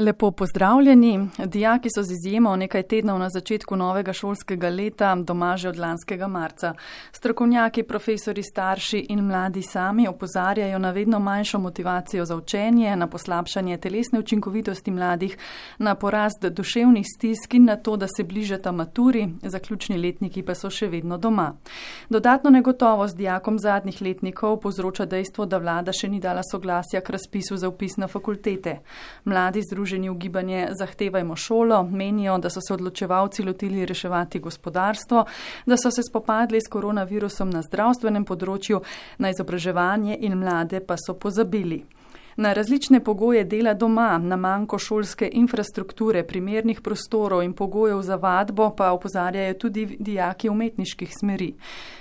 Lepo pozdravljeni. Dijaki so z izjemo nekaj tednov na začetku novega šolskega leta doma že od lanskega marca. Strokovnjaki, profesori, starši in mladi sami opozarjajo na vedno manjšo motivacijo za učenje, na poslabšanje telesne učinkovitosti mladih, na porast duševnih stisk in na to, da se bližata maturi, zaključni letniki pa so še vedno doma. Dodatno negotovost dijakom zadnjih letnikov povzroča dejstvo, da vlada še ni dala soglasja k razpisu za upis na fakultete. Mladi združeni v gibanje Zahtevajmo šolo menijo, da so se odločevalci lotili reševati gospodarstvo, da so se spopadli s koronavirusom na zdravstvenem področju, na izobraževanje in mlade pa so pozabili. Na različne pogoje dela doma, na manjko šolske infrastrukture, primernih prostorov in pogojev za vadbo pa opozarjajo tudi dijaki umetniških smeri.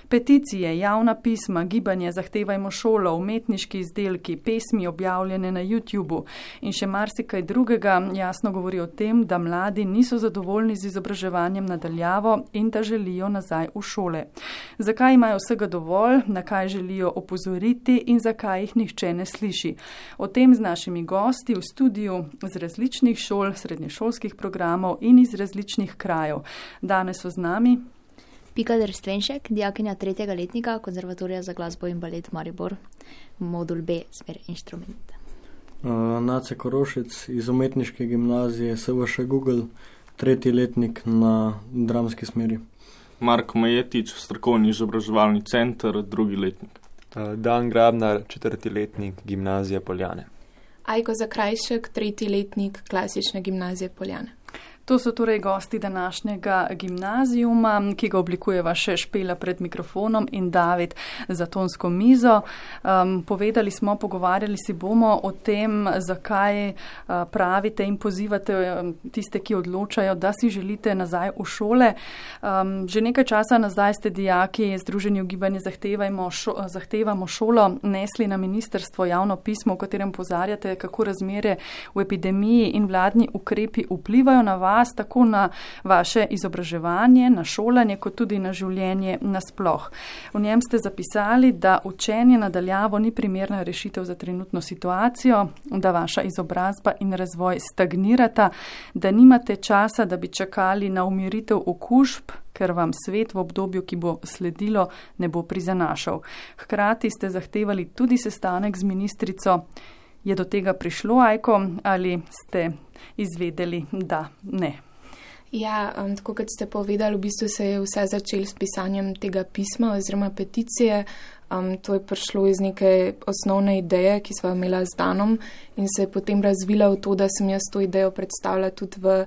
Peticije, javna pisma, gibanje Zahtevajmo šolo, umetniški izdelki, pesmi objavljene na YouTubu in še marsikaj drugega jasno govori o tem, da mladi niso zadovoljni z izobraževanjem nadaljavo in da želijo nazaj v šole. Zakaj imajo vsega dovolj, na kaj želijo opozoriti in zakaj jih nihče ne sliši. O tem z našimi gosti v studiu z različnih šol, srednješolskih programov in iz različnih krajev. Danes so z nami Pika Drstvenšek, dijakinja tretjega letnika Konzervatorija za glasbo in balet Maribor, modul B, smer inštrument. Uh, Nace Korošec iz umetniške gimnazije, SVŠ Google, tretji letnik na dramski smeri. Marko Majetič, strokovni izobraževalni center, drugi letnik. Uh, Dan Grabnar, četrti letnik, gimnazija Poljane. Ajko Zakrajšek, tretji letnik, klasične gimnazije Poljane. To so torej gosti današnjega gimnazijuma, ki ga oblikujeva še Špela pred mikrofonom in David za tonsko mizo. Um, povedali smo, pogovarjali si bomo o tem, zakaj uh, pravite in pozivate um, tiste, ki odločajo, da si želite nazaj v šole. Um, že nekaj časa nazaj ste dijaki Združenju gibanje šo, zahtevamo šolo nesli na ministerstvo javno pismo, v katerem pozarjate, kako razmere v epidemiji in vladni ukrepi vplivajo na vas vas, tako na vaše izobraževanje, na šolanje, kot tudi na življenje nasploh. V njem ste zapisali, da učenje nadaljavo ni primerna rešitev za trenutno situacijo, da vaša izobrazba in razvoj stagnirata, da nimate časa, da bi čakali na umiritev okužb, ker vam svet v obdobju, ki bo sledilo, ne bo prizanašal. Hkrati ste zahtevali tudi sestanek z ministrico. Je do tega prišlo, Ajko, ali ste izvedeli, da ne? Ja, um, tako kot ste povedali, v bistvu se je vse začelo s pisanjem tega pisma oziroma peticije. Um, to je prišlo iz neke osnovne ideje, ki smo jo imeli z Danom in se je potem razvila v to, da sem jaz to idejo predstavila tudi v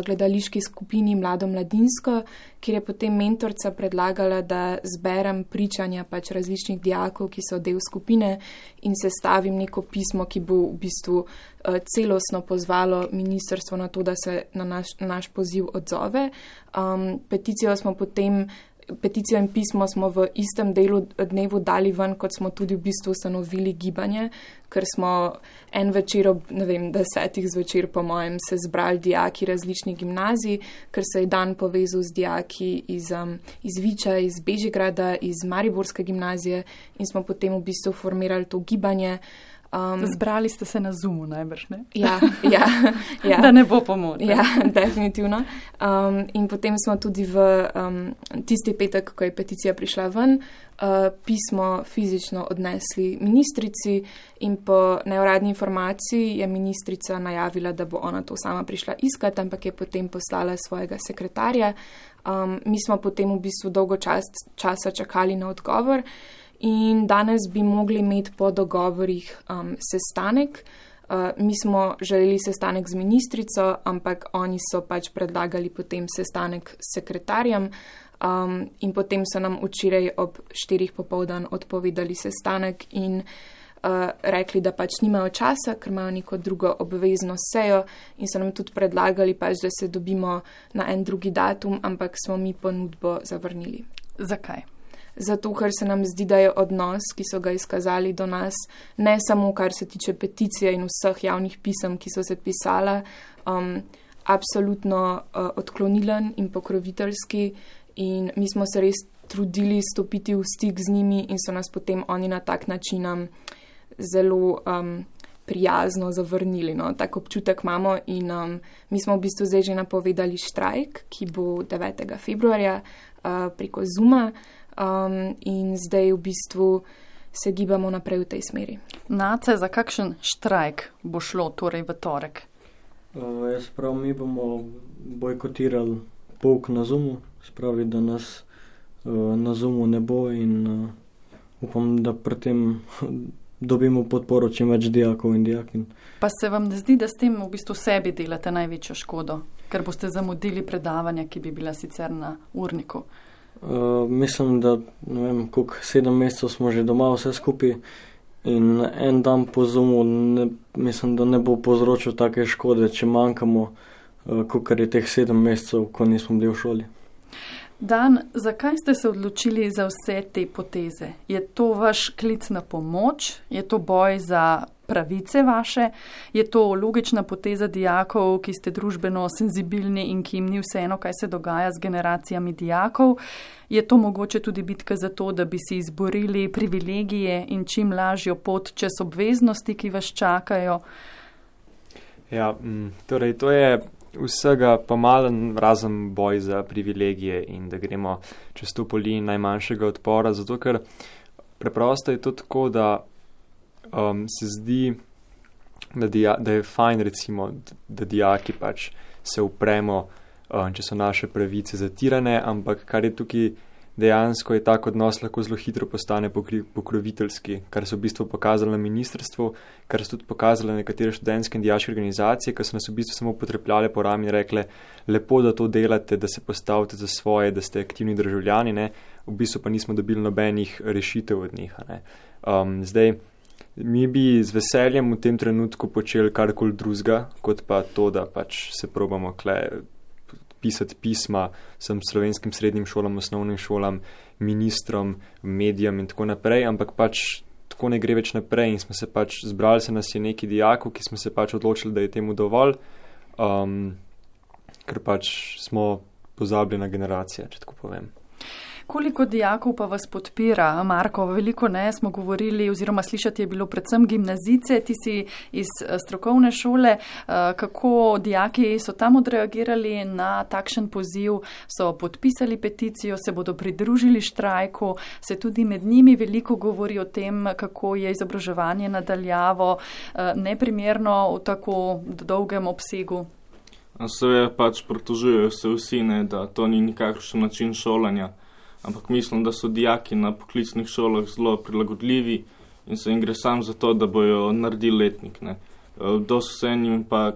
gledališki skupini Mlado Mladinsko, kjer je potem mentorca predlagala, da zberem pričanja pač različnih dijakov, ki so del skupine in sestavim neko pismo, ki bo v bistvu celostno pozvalo ministrstvo na to, da se na naš, naš poziv odzove. Um, peticijo smo potem peticijo in pismo smo v istem delu dnevu dali ven, kot smo tudi v bistvu ustanovili gibanje, ker smo en večer ob, ne vem, desetih zvečer, po mojem, se zbrali dijaki različnih gimnazij, ker se je dan povezal z dijaki iz, um, iz Viča, iz Bežigrada, iz Mariborske gimnazije in smo potem v bistvu formirali to gibanje. Um, Zbrali ste se na Zoomu, najbrž ne? Ja, ja, ja. da ne bo pomoč. Ja, definitivno. Um, in potem smo tudi v um, tisti petek, ko je peticija prišla ven, uh, pismo fizično odnesli ministrici in po neuradni informaciji je ministrica najavila, da bo ona to sama prišla iskati, ampak je potem poslala svojega sekretarja. Um, mi smo potem v bistvu dolgo čas, časa čakali na odgovor in danes bi mogli imeti po dogovorih um, sestanek. Uh, mi smo želeli sestanek z ministrico, ampak oni so pač predlagali potem sestanek s sekretarjem um, in potem so nam včeraj ob štirih popovdan odpovedali sestanek in uh, rekli, da pač nimajo časa, ker imajo neko drugo obvezno sejo in so nam tudi predlagali pač, da se dobimo na en drugi datum, ampak smo mi ponudbo zavrnili. Zakaj? Zato ker se nam zdi, da je odnos, ki so ga izkazali do nas, ne samo kar se tiče peticije in vseh javnih pisem, ki so se pisala, um, absolutno uh, odklonilen in pokroviteljski in mi smo se res trudili stopiti v stik z njimi in so nas potem oni na tak način zelo um, prijazno zavrnili. No. Tak občutek imamo in um, mi smo v bistvu zdaj že napovedali štrajk, ki bo 9. februarja uh, preko Zuma um, in zdaj v bistvu se gibamo naprej v tej smeri. Nace, za kakšen štrajk bo šlo torej v torek? Uh, jaz prav, mi bomo bojkotirali pouk na Zumu, spravi, da nas uh, na Zumu ne bo in uh, upam, da pri tem dobimo podporo čim več dijakov in dijakin. Pa se vam ne zdi, da s tem v bistvu sebi delate največjo škodo, ker boste zamudili predavanja, ki bi bila sicer na urniku? Uh, mislim, da ne vem, koliko sedem mesecev smo že doma vse skupaj in en dan po zumu ne, mislim, da ne bo povzročil take škode, če manjkamo, uh, kot je teh sedem mesecev, ko nismo bili v šoli. Dan, zakaj ste se odločili za vse te poteze? Je to vaš klic na pomoč, je to boj za pravice vaše, je to logična poteza dijakov, ki ste družbeno senzibilni in ki jim ni vseeno, kaj se dogaja z generacijami dijakov, je to mogoče tudi bitka za to, da bi si izborili privilegije in čim lažjo pot čez obveznosti, ki vas čakajo. Ja, torej, to je vsega pa malen razen boj za privilegije in da gremo čez to poli najmanjšega odpora, zato ker preprosto je to tako, da um, se zdi, da, dija, da je fajn recimo, da dijaki pač se upremo, um, če so naše pravice zatirane, ampak kar je tukaj dejansko je tak odnos lahko zelo hitro postane pokroviteljski, kar so v bistvu pokazali na ministrstvu, kar so tudi pokazali nekatere študentske in dijaške organizacije, ki so nas v bistvu samo potrepljale po rami in rekle, lepo, da to delate, da se postavite za svoje, da ste aktivni državljani, ne? v bistvu pa nismo dobili nobenih rešitev od njih. Um, zdaj, mi bi z veseljem v tem trenutku počeli karkoli drugega, kot pa to, da pač se probamo kle pisati pisma vsem slovenskim srednjim šolam, osnovnim šolam, ministrom, medijem in tako naprej, ampak pač tako ne gre več naprej in smo se pač zbrali se nas je neki dijakov, ki smo se pač odločili, da je temu dovolj, um, ker pač smo pozabili na generacije, če tako povem. Koliko dijakov pa vas podpira, Marko? Veliko ne smo govorili, oziroma slišati je bilo predvsem gimnazice, ti si iz eh, strokovne šole. Eh, kako dijaki so tam odreagirali na takšen poziv, so podpisali peticijo, se bodo pridružili štrajku, se tudi med njimi veliko govori o tem, kako je izobraževanje nadaljavo eh, neprimerno v tako dolgem obsegu. Se pač pritožujejo se vsi, ne, da to ni nikakšen način šolanja ampak mislim, da so dijaki na poklicnih šolah zelo prilagodljivi in se jim gre sam za to, da bojo naredili letnik. Ne. E, do vse njim pa,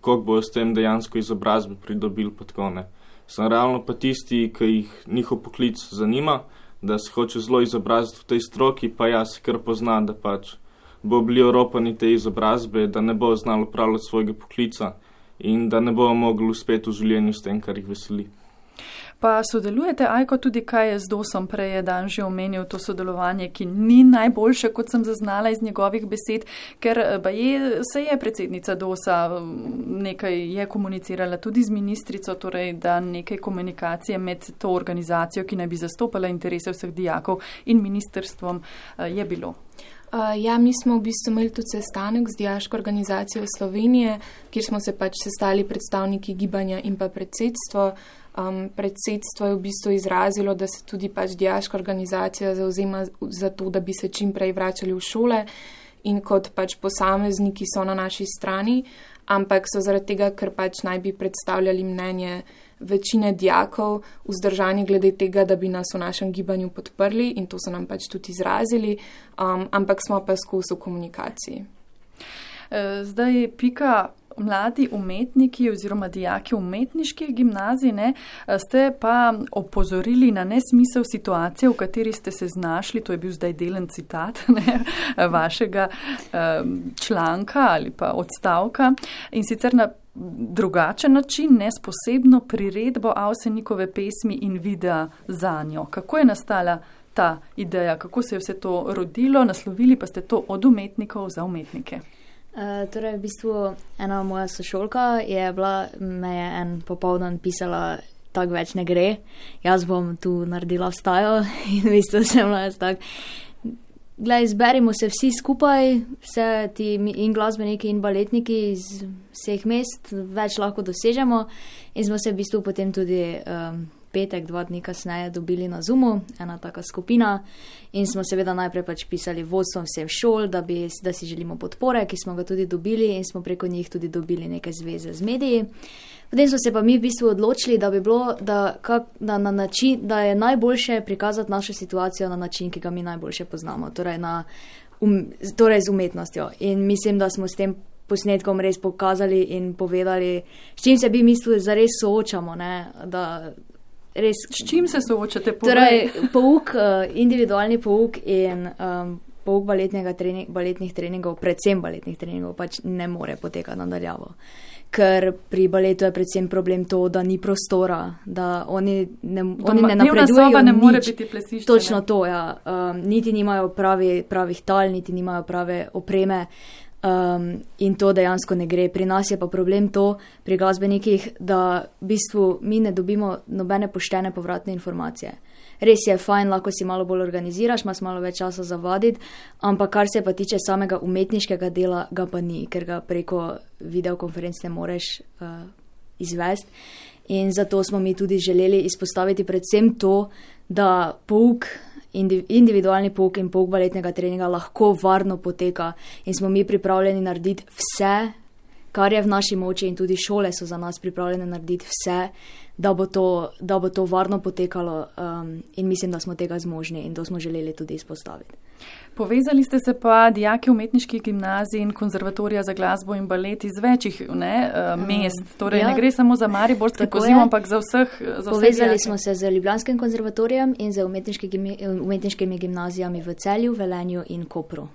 koliko bojo s tem dejansko izobrazbe pridobili, pa tako ne. Sem realno pa tisti, ki jih njihov poklic zanima, da se hoče zelo izobraziti v tej stroki, pa jaz se kar pozna, da pač bo bili oropani te izobrazbe, da ne bo znalo upravljati svojega poklica in da ne bo mogli uspeti v življenju s tem, kar jih veseli. Pa sodelujete, Ajko, tudi kaj je z Dosom, prej je dan že omenil to sodelovanje, ki ni najboljše, kot sem zaznala iz njegovih besed, ker eh, je, se je predsednica Dosa nekaj je komunicirala tudi z ministrico, torej da nekaj komunikacije med to organizacijo, ki naj bi zastopala interese vseh dijakov in ministrstvom eh, je bilo. Ja, mi smo v bistvu imeli tudi sestanek z Dijaško organizacijo Slovenije, kjer smo se pač sestali predstavniki gibanja in pa predsedstvo. Um, predsedstvo je v bistvu izrazilo, da se tudi pač Dijaška organizacija zauzema za to, da bi se čim prej vračali v šole in kot pač posamezniki so na naši strani, ampak so zaradi tega, ker pač naj bi predstavljali mnenje večine dijakov vzdržani glede tega, da bi nas v našem gibanju podprli in to so nam pač tudi izrazili, um, ampak smo pa skozi v komunikaciji. E, zdaj, pika. Mladi umetniki oziroma dijaki umetniških gimnazij ne, ste pa opozorili na nesmisel situacije, v kateri ste se znašli, to je bil zdaj delen citat ne, vašega članka ali pa odstavka in sicer na drugačen način, ne s posebno priredbo Avsenikove pesmi in videa za njo. Kako je nastala ta ideja, kako se je vse to rodilo, naslovili pa ste to od umetnikov za umetnike? Uh, torej, v bistvu ena moja sošolka je bila, me je en popoldan pisala tako več ne gre, jaz bom tu naredila vstajo in v bistvu sem bila jaz tak. Glej, zberimo se vsi skupaj, vse ti in glasbeniki in baletniki iz vseh mest, več lahko dosežemo in smo se v bistvu potem tudi. Um, petek, dva dni kasneje, dobili na Zumu, ena taka skupina. In smo seveda najprej pač pisali vodstvom vseh šol, da, bi, da si želimo podpore, ki smo ga tudi dobili in smo preko njih tudi dobili neke zveze z mediji. Potem smo se pa mi v bistvu odločili, da bi bilo, da, kak, da, način, da je najboljše prikazati našo situacijo na način, ki ga mi najboljše poznamo, torej, na, um, torej z umetnostjo. In mislim, da smo s tem posnetkom res pokazali in povedali, s čim se bi mislili, da res soočamo. Ne, da, res, s čim se soočate? Torej, pouk, uh, individualni pouk in um, pouk trening, baletnih treningov, predvsem baletnih treningov, pač ne more potekati nadaljavo. Ker pri baletu je predvsem problem to, da ni prostora, da oni ne, Doma, oni ne napredujejo. Ne more biti plesišče. Točno to, ja. Um, niti nimajo pravi, pravih tal, niti nimajo prave opreme. Um, in to dejansko ne gre. Pri nas je pa problem to, pri glasbenikih, da v bistvu mi ne dobimo nobene poštene povratne informacije. Res je fajn, lahko si malo bolj organiziraš, imaš malo več časa za vaditi, ampak kar se pa tiče samega umetniškega dela, ga pa ni, ker ga preko videokonferenc ne moreš uh, izvesti. In zato smo mi tudi želeli izpostaviti predvsem to, da pouk individualni pouk in pouk baletnega treninga lahko varno poteka in smo mi pripravljeni narediti vse, kar je v naši moči in tudi šole so za nas pripravljene narediti vse, da bo to, da bo to varno potekalo um, in mislim, da smo tega zmožni in to smo želeli tudi izpostaviti. Povezali ste se pa dijaki umetniških gimnazij in konzervatorija za glasbo in balet iz večjih ne, uh, mest. Torej, ja, ne gre samo za Mariborski poziv, ampak za vseh. Za Povezali smo se z Ljubljanskim konzervatorijem in z umetniškimi gimnazijami v Celju, Velenju in Kopru.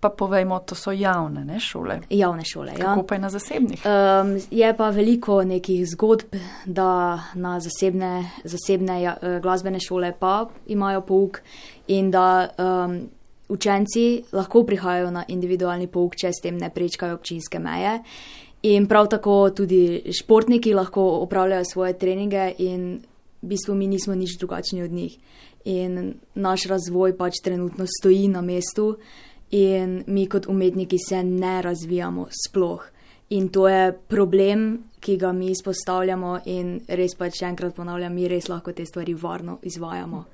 Pa povejmo, to so javne ne, šole. Javne šole, ja. Kako pa je na zasebnih? Um, je pa veliko nekih zgodb, da na zasebne, zasebne ja, eh, glasbene šole pa imajo pouk in da um, učenci lahko prihajajo na individualni pouk, če s tem ne prečkajo občinske meje. In prav tako tudi športniki lahko opravljajo svoje treninge in v bistvu mi nismo nič drugačni od njih. In naš razvoj pač trenutno stoji na mestu in mi kot umetniki se ne razvijamo sploh. In to je problem, ki ga mi izpostavljamo, in res pa če enkrat ponavljam, mi res lahko te stvari varno izvajamo.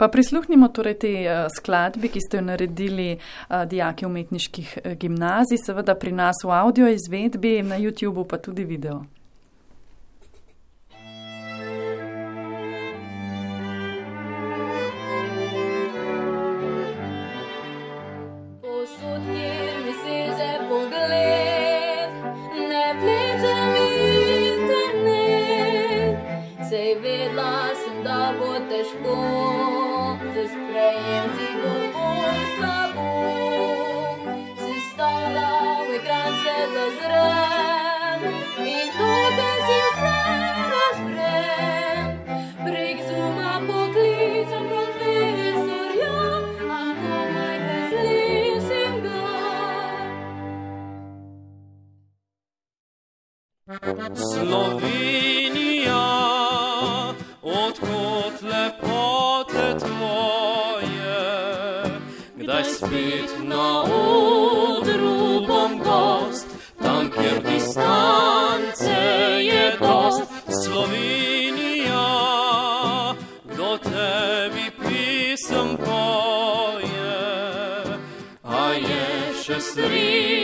Pa prisluhnimo torej te uh, skladbi, ki ste jo naredili uh, dijaki umetniških uh, gimnazij, seveda pri nas v audio izvedbi, na YouTubu pa tudi video. Slovenija, odkot lepote tvoje, kdaj spet na odru bom gost, tam kjer distance je dost. Slovenija, do tebi pisem poje, a je še sreča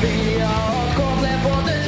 Slovenija, odkot lepote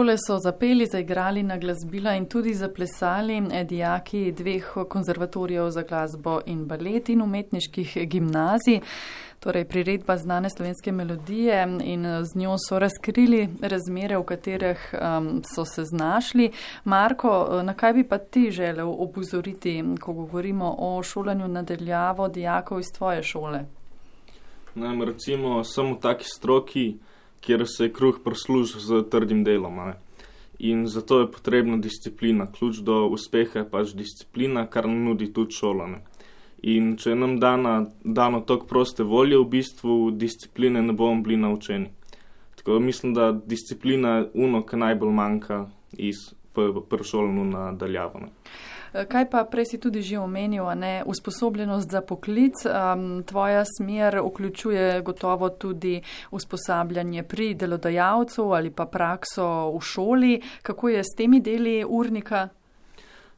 Takole so zapeli, zaigrali na glasbila in tudi zaplesali dijaki dveh konzervatorijev za glasbo in balet in umetniških gimnazij. Torej, priredba znane slovenske melodije in eh, z njo so razkrili razmere, v katerih um, so se znašli. Marko, eh, na kaj bi pa ti želel opozoriti, ko govorimo o šolanju nadaljavo dijakov iz tvoje šole? Ne, recimo, samo taki stroki, kjer se kruh prosluži z trdim delom. Ne. In zato je potrebna disciplina. Ključ do uspeha je pač disciplina, kar nam nudi tudi šolanje. In če nam dana, dano tok proste volje, v bistvu discipline ne bomo bili naučeni. Tako da mislim, da disciplina je uno, ki najbolj manjka iz pršolnu na daljavo. Eh, Kaj pa prej si tudi že omenil, ne usposobljenost za poklic? Um, tvoja smer vključuje gotovo tudi usposabljanje pri delodajalcu ali pa prakso v šoli. Kako je s temi deli urnika?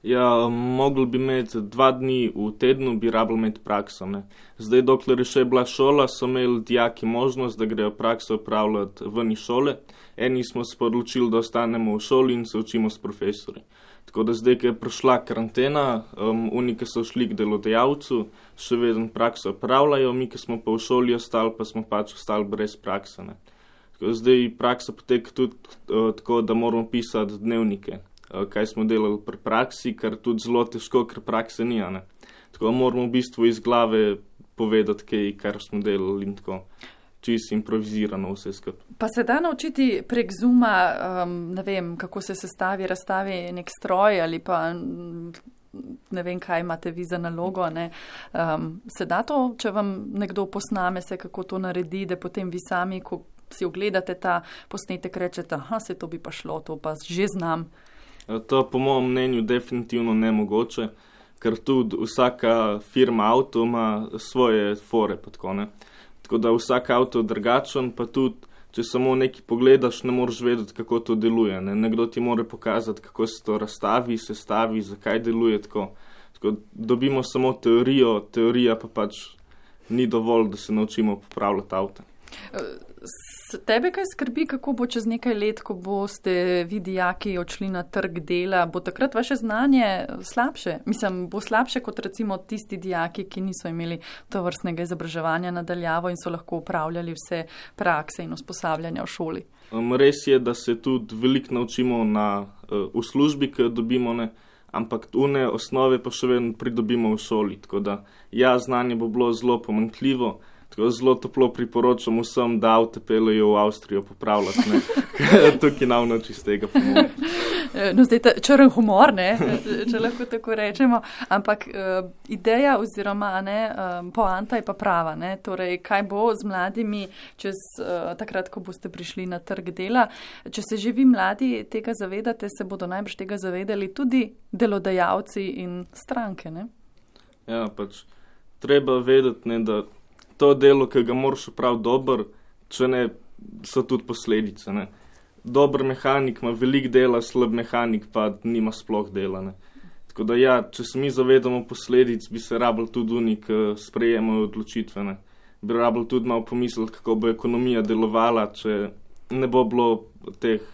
Ja, mogli bi imeti dva dni v tednu, bi rabili imeti prakso. Ne. Zdaj, dokler je še bila šola, so imeli dijaki možnost, da grejo prakso upravljati ven iz šole. Eni smo se odločili, da ostanemo v šoli in se učimo s profesori. Tako da zdaj, ko je prišla karantena, um, oni, ki so šli k delodajalcu, še vedno prakso upravljajo, mi, ki smo pa v šoli ostali, pa smo pač ostali brez prakse. Ne. Zdaj praksa poteka tudi uh, tako, da moramo pisati dnevnike, uh, kaj smo delali pri praksi, kar tudi zelo težko, ker prakse ni. Ne. Tako da moramo v bistvu iz glave povedati, kaj, kar smo delali in tako. Čisto improvizirano vse skupaj. Pa se da naučiti prek zuma, um, ne vem, kako se sestavi, razstavi nek stroj ali pa ne vem, kaj imate vi za nalogo. ne. Um, se da to, če vam nekdo posname se, kako to naredi, da potem vi sami, ko si ogledate ta posnetek, rečete, da se to bi pa šlo, to pa že znam. Eh, To po mojem mnenju definitivno nemogoče, ker tudi vsaka firma avto ima svoje fore. Tako, ne. Tako da vsak avto je drugačen, pa tudi če samo nekaj pogledaš, ne moreš vedeti, kako to deluje. Ne. Nekdo ti mora pokazati, kako se to razstavi, sestavi, zakaj deluje tako. tako dobimo samo teorijo, teorija pa pač ni dovolj, da se naučimo popravljati avto. Tebe kaj skrbi, kako bo čez nekaj let, ko boste vi dijaki odšli na trg dela, bo takrat vaše znanje slabše? Mislim, bo slabše kot recimo tisti dijaki, ki niso imeli to vrstnega izobraževanja nadaljavo in so lahko upravljali vse prakse in usposabljanja v šoli. Um, res je, da se tudi veliko naučimo na, uh, v službi, ki jo dobimo, ne, ampak tune osnove pa še vedno pridobimo v šoli. Tako da, ja, znanje bo bilo zelo pomankljivo. Tako zelo toplo priporočam vsem, da avto peljejo v Avstrijo popravljati, ne, tukaj nam noči z tega pomoč. No, zdaj ta črn humor, ne, če lahko tako rečemo, ampak uh, ideja oziroma ne, um, poanta je pa prava. Ne, torej, kaj bo z mladimi čez uh, takrat, ko boste prišli na trg dela? Če se že vi mladi tega zavedate, se bodo najbrž tega zavedali tudi delodajalci in stranke. Ne? Ja, pač treba vedeti, ne, da to delo, ki ga moraš opraviti dobro, če ne, so tudi posledice. Ne. Dober mehanik ima veliko dela, slab mehanik pa nima sploh dela. Ne. Tako da, ja, če se mi zavedamo posledic, bi se rabili tudi oni, ki sprejemajo odločitve. Ne. Bi rabili tudi malo pomisliti, kako bo ekonomija delovala, če ne bo bilo teh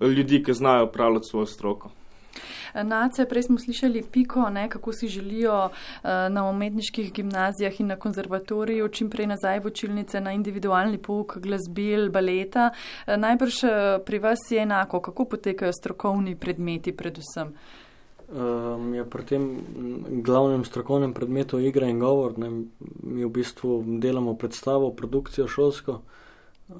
ljudi, ki znajo upravljati svojo stroko. Nace, prej smo slišali piko, ne, kako si želijo uh, na umetniških gimnazijah in na konzervatoriju čim prej nazaj v učilnice na individualni pouk glasbil, baleta. Uh, najbrž uh, pri vas je enako, kako potekajo strokovni predmeti predvsem. Um, ja, pri tem glavnem strokovnem predmetu igra in govor, ne, mi v bistvu delamo predstavo, produkcijo šolsko.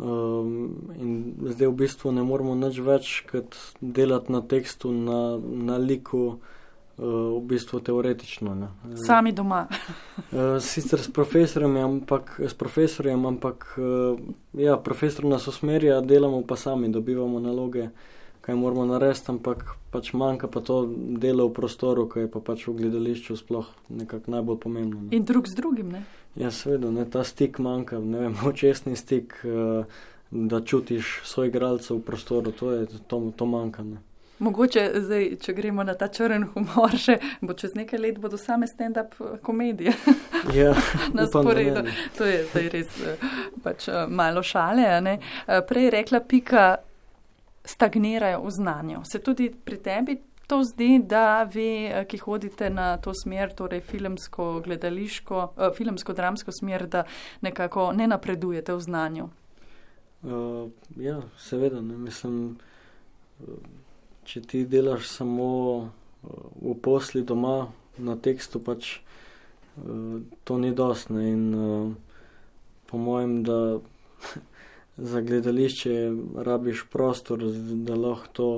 Um, in zdaj v bistvu ne moramo nič več kot delati na tekstu, na, na liku, uh, v bistvu teoretično. Ne. Sami doma. uh, sicer s profesorjem, ampak, s profesorjem, ampak uh, ja, profesor nas usmerja, delamo pa sami, dobivamo naloge, kaj moramo narediti, ampak pač manjka pa to delo v prostoru, ki je pa pač v gledališču sploh nekako najbolj pomembno. Ne. In drug z drugim, ne? Ja, seveda, ne, ta stik manjka, ne vem, očesni stik, uh, da čutiš svoj igralcev v prostoru, to, je, to, to manjka. Ne. Mogoče zdaj, če gremo na ta črn humor, še bo čez nekaj let bodo same stand-up komedije ja, na sporedu. To je zdaj res pač malo šale. Prej je rekla Pika, stagnirajo v znanju. Se tudi pri tebi to zdi, da vi, ki hodite na to smer, torej filmsko, gledališko, uh, filmsko-dramsko smer, da nekako ne napredujete v znanju? Uh, ja, seveda. Ne, mislim, če ti delaš samo v posli doma na tekstu, pač uh, to ni dost. Ne, in uh, po mojem, da za gledališče rabiš prostor, da lahko to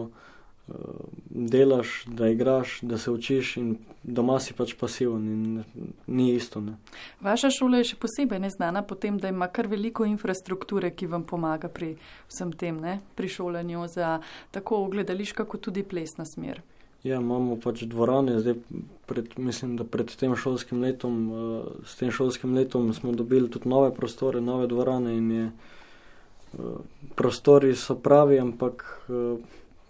delaš, da igraš, da se učiš in doma si pač pasiven in ni isto. Ne. Vaša šola je še posebej neznana po tem, da ima kar veliko infrastrukture, ki vam pomaga pri vsem tem, ne? pri šolanju za tako gledališka kot tudi plesna smer. Ja, imamo pač dvorane, zdaj pred, mislim, da pred tem šolskim letom, uh, s tem šolskim letom smo dobili tudi nove prostore, nove dvorane in je, uh, prostori so pravi, ampak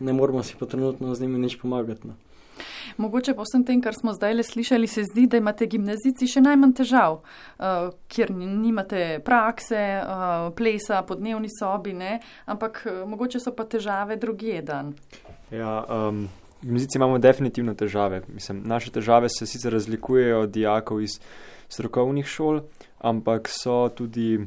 ne moramo si pa trenutno z njimi nič pomagati. Ne. Mogoče po vsem tem, kar smo zdaj le slišali, se zdi, da imate gimnazici še najmanj težav, uh, ker nimate prakse, uh, plesa po dnevni sobi, ne? ampak uh, mogoče so pa težave drugje dan. Ja, um, gimnazici imamo definitivno težave. Mislim, naše težave se sicer razlikujejo od dijakov iz strokovnih šol, ampak so tudi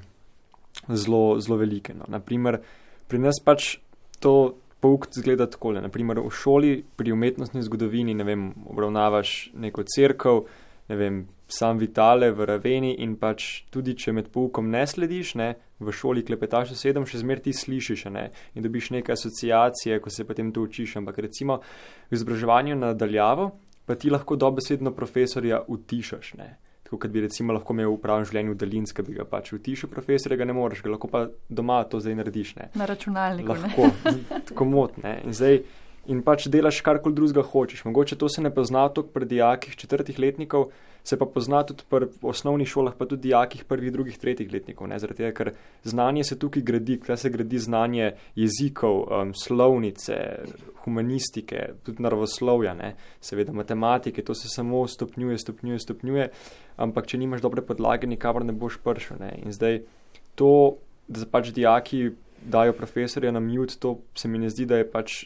zelo, zelo velike. No. Naprimer, pri nas pač to pouk zgleda tako. Naprimer, v šoli pri umetnostni zgodovini vem, obravnavaš neko crkv, ne vem, sam vitale v raveni in pač tudi, če med poukom ne slediš, ne, v šoli klepetaš sedem, še zmer ti slišiš ne, in dobiš neke asociacije, ko se potem to učiš. Ampak recimo v izobraževanju nadaljavo, pa ti lahko dobesedno profesorja utišaš. Ne tako kot bi recimo lahko imel v pravem življenju daljinske, bi ga pač utišil profesor, ga ne moreš, ga lahko pa doma to zdaj narediš. Ne. Na računalniku. Lahko, tako motne. In zdaj. In pač delaš kar koli drugega hočeš. Mogoče to se ne pozna toliko pri dijakih četrtih letnikov, se pa pozna tudi pri osnovnih šolah, pa tudi dijakih prvih, drugih, tretjih letnikov. Zaradi tega, ker znanje se tukaj gradi, kaj se gradi znanje jezikov, um, slovnice, humanistike, tudi naravoslovja, ne? seveda matematike, to se samo stopnjuje, stopnjuje, stopnjuje ampak če nimaš dobre podlage, nikamor ne boš prišel. Ne? In zdaj to, da pač dijaki dajo profesorja na mute, to se mi ne zdi, da je pač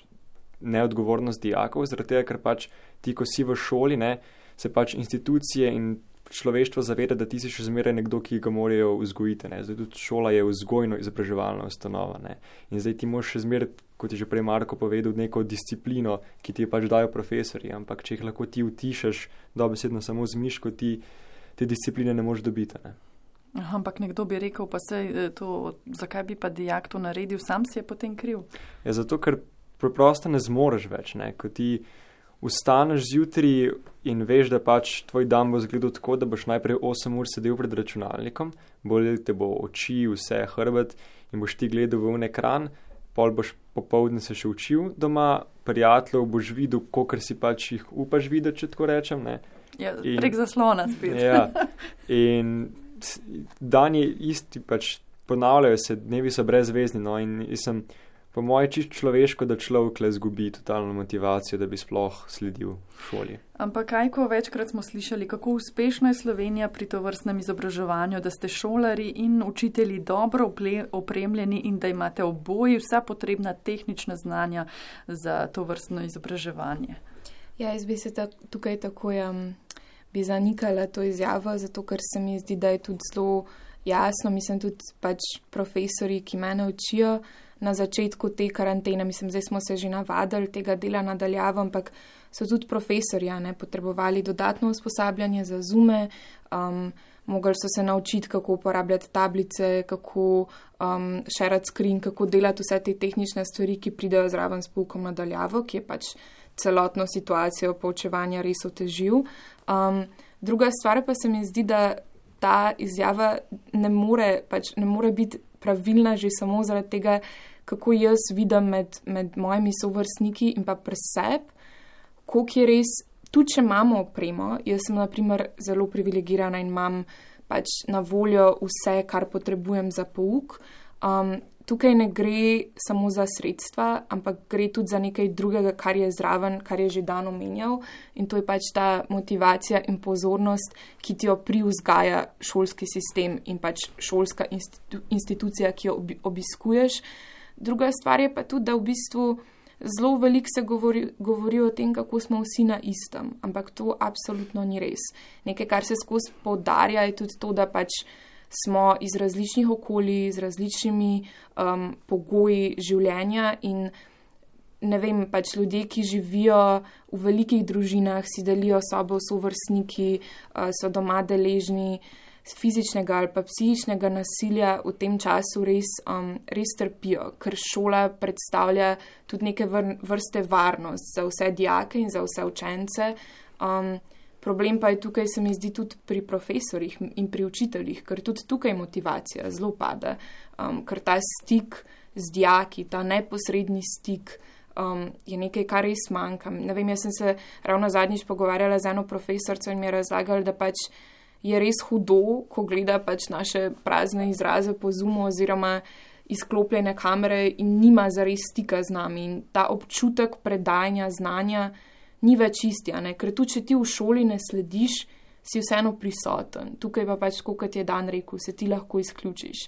neodgovornost dijakov, zaradi tega, ker pač ti, ko si v šoli, ne, se pač institucije in človeštvo zaveda, da ti si še zmeraj nekdo, ki ga morajo vzgojiti. Ne. Zdaj tudi šola je vzgojno izobraževalna ustanova. Ne. In zdaj ti moraš še zmeraj, kot je že prej Marko povedal, neko disciplino, ki ti jo pač dajo profesori. Ampak če jih lahko ti utišaš, dobesedno samo z miško, ti te discipline ne moreš dobiti. Ne? Aha, ampak nekdo bi rekel, pa se eh, to, zakaj bi pa dijak to naredil, sam si je potem kriv. Ja, zato, ker preprosto ne zmoreš več. Ne? Ko ti ustaneš zjutraj in veš, da pač tvoj dan bo zgledal tako, da boš najprej 8 ur sedel pred računalnikom, bolj te bo oči, vse hrbet in boš ti gledal v un ekran, pol boš popovdne se še učil doma, prijateljev boš videl, kolikor si pač jih upaš videti, če tako rečem. Ne? Ja, prek zaslona spet. ja, in dan je isti, pač ponavljajo se, dnevi so brezvezni. No, in sem, po mojem, čist človeško, da človek le zgubi totalno motivacijo, da bi sploh sledil šoli. Ampak kaj, ko večkrat smo slišali, kako uspešna je Slovenija pri to vrstnem izobraževanju, da ste šolari in učitelji dobro opremljeni in da imate oboji vsa potrebna tehnična znanja za to vrstno izobraževanje. Ja, jaz bi se ta, tukaj takoj um, bi zanikala to izjavo, zato ker se mi zdi, da je tudi zelo jasno, mislim tudi pač profesori, ki mene učijo na začetku te karantene, mislim, zdaj smo se že navadili tega dela nadaljavo, ampak so tudi profesori, a ne, potrebovali dodatno usposabljanje za zume, um, mogli so se naučiti, kako uporabljati tablice, kako um, share screen, kako delati vse te tehnične stvari, ki pridejo zraven s poukom nadaljavo, ki je pač celotno situacijo poučevanja res otežil. Um, druga stvar pa se mi zdi, da ta izjava ne more, pač ne more biti pravilna že samo zaradi tega, kako jaz vidim med, med mojimi sovrstniki in pa preseb, koliko je res, tudi če imamo opremo, jaz sem naprimer zelo privilegirana in imam pač na voljo vse, kar potrebujem za pouk. Um, tukaj ne gre samo za sredstva, ampak gre tudi za nekaj drugega, kar je zraven, kar je že dan omenjal. In to je pač ta motivacija in pozornost, ki ti jo privzgaja šolski sistem in pač šolska institu institucija, ki jo obi obiskuješ. Druga stvar je pa tudi, da v bistvu zelo veliko se govori, govori o tem, kako smo vsi na istem, ampak to absolutno ni res. Nekaj, kar se skozi poudarja, je tudi to, da pač smo iz različnih okolij, z različnimi um, pogoji življenja in ne vem, pač ljudje, ki živijo v velikih družinah, si delijo sobo s vrstniki, uh, so doma deležni fizičnega ali pa psihičnega nasilja, v tem času res, um, res trpijo, ker šola predstavlja tudi neke vrste varnost za vse dijake in za vse učence. Um, Problem pa je tukaj, se mi zdi, tudi pri profesorjih in pri učiteljih, ker tudi tukaj motivacija zelo pada, um, ker ta stik z dijaki, ta neposredni stik um, je nekaj, kar res manjka. Ne vem, jaz sem se ravno zadnjič pogovarjala z eno profesorico in mi je razlagali, da pač je res hudo, ko gleda pač naše prazne izraze po zumu oziroma izklopljene kamere in nima zares stika z nami in ta občutek predajanja znanja ni več isti, ker tu, če ti v šoli ne slediš, si vseeno prisoten. Tukaj pa pač, kot je Dan rekel, se ti lahko izključiš.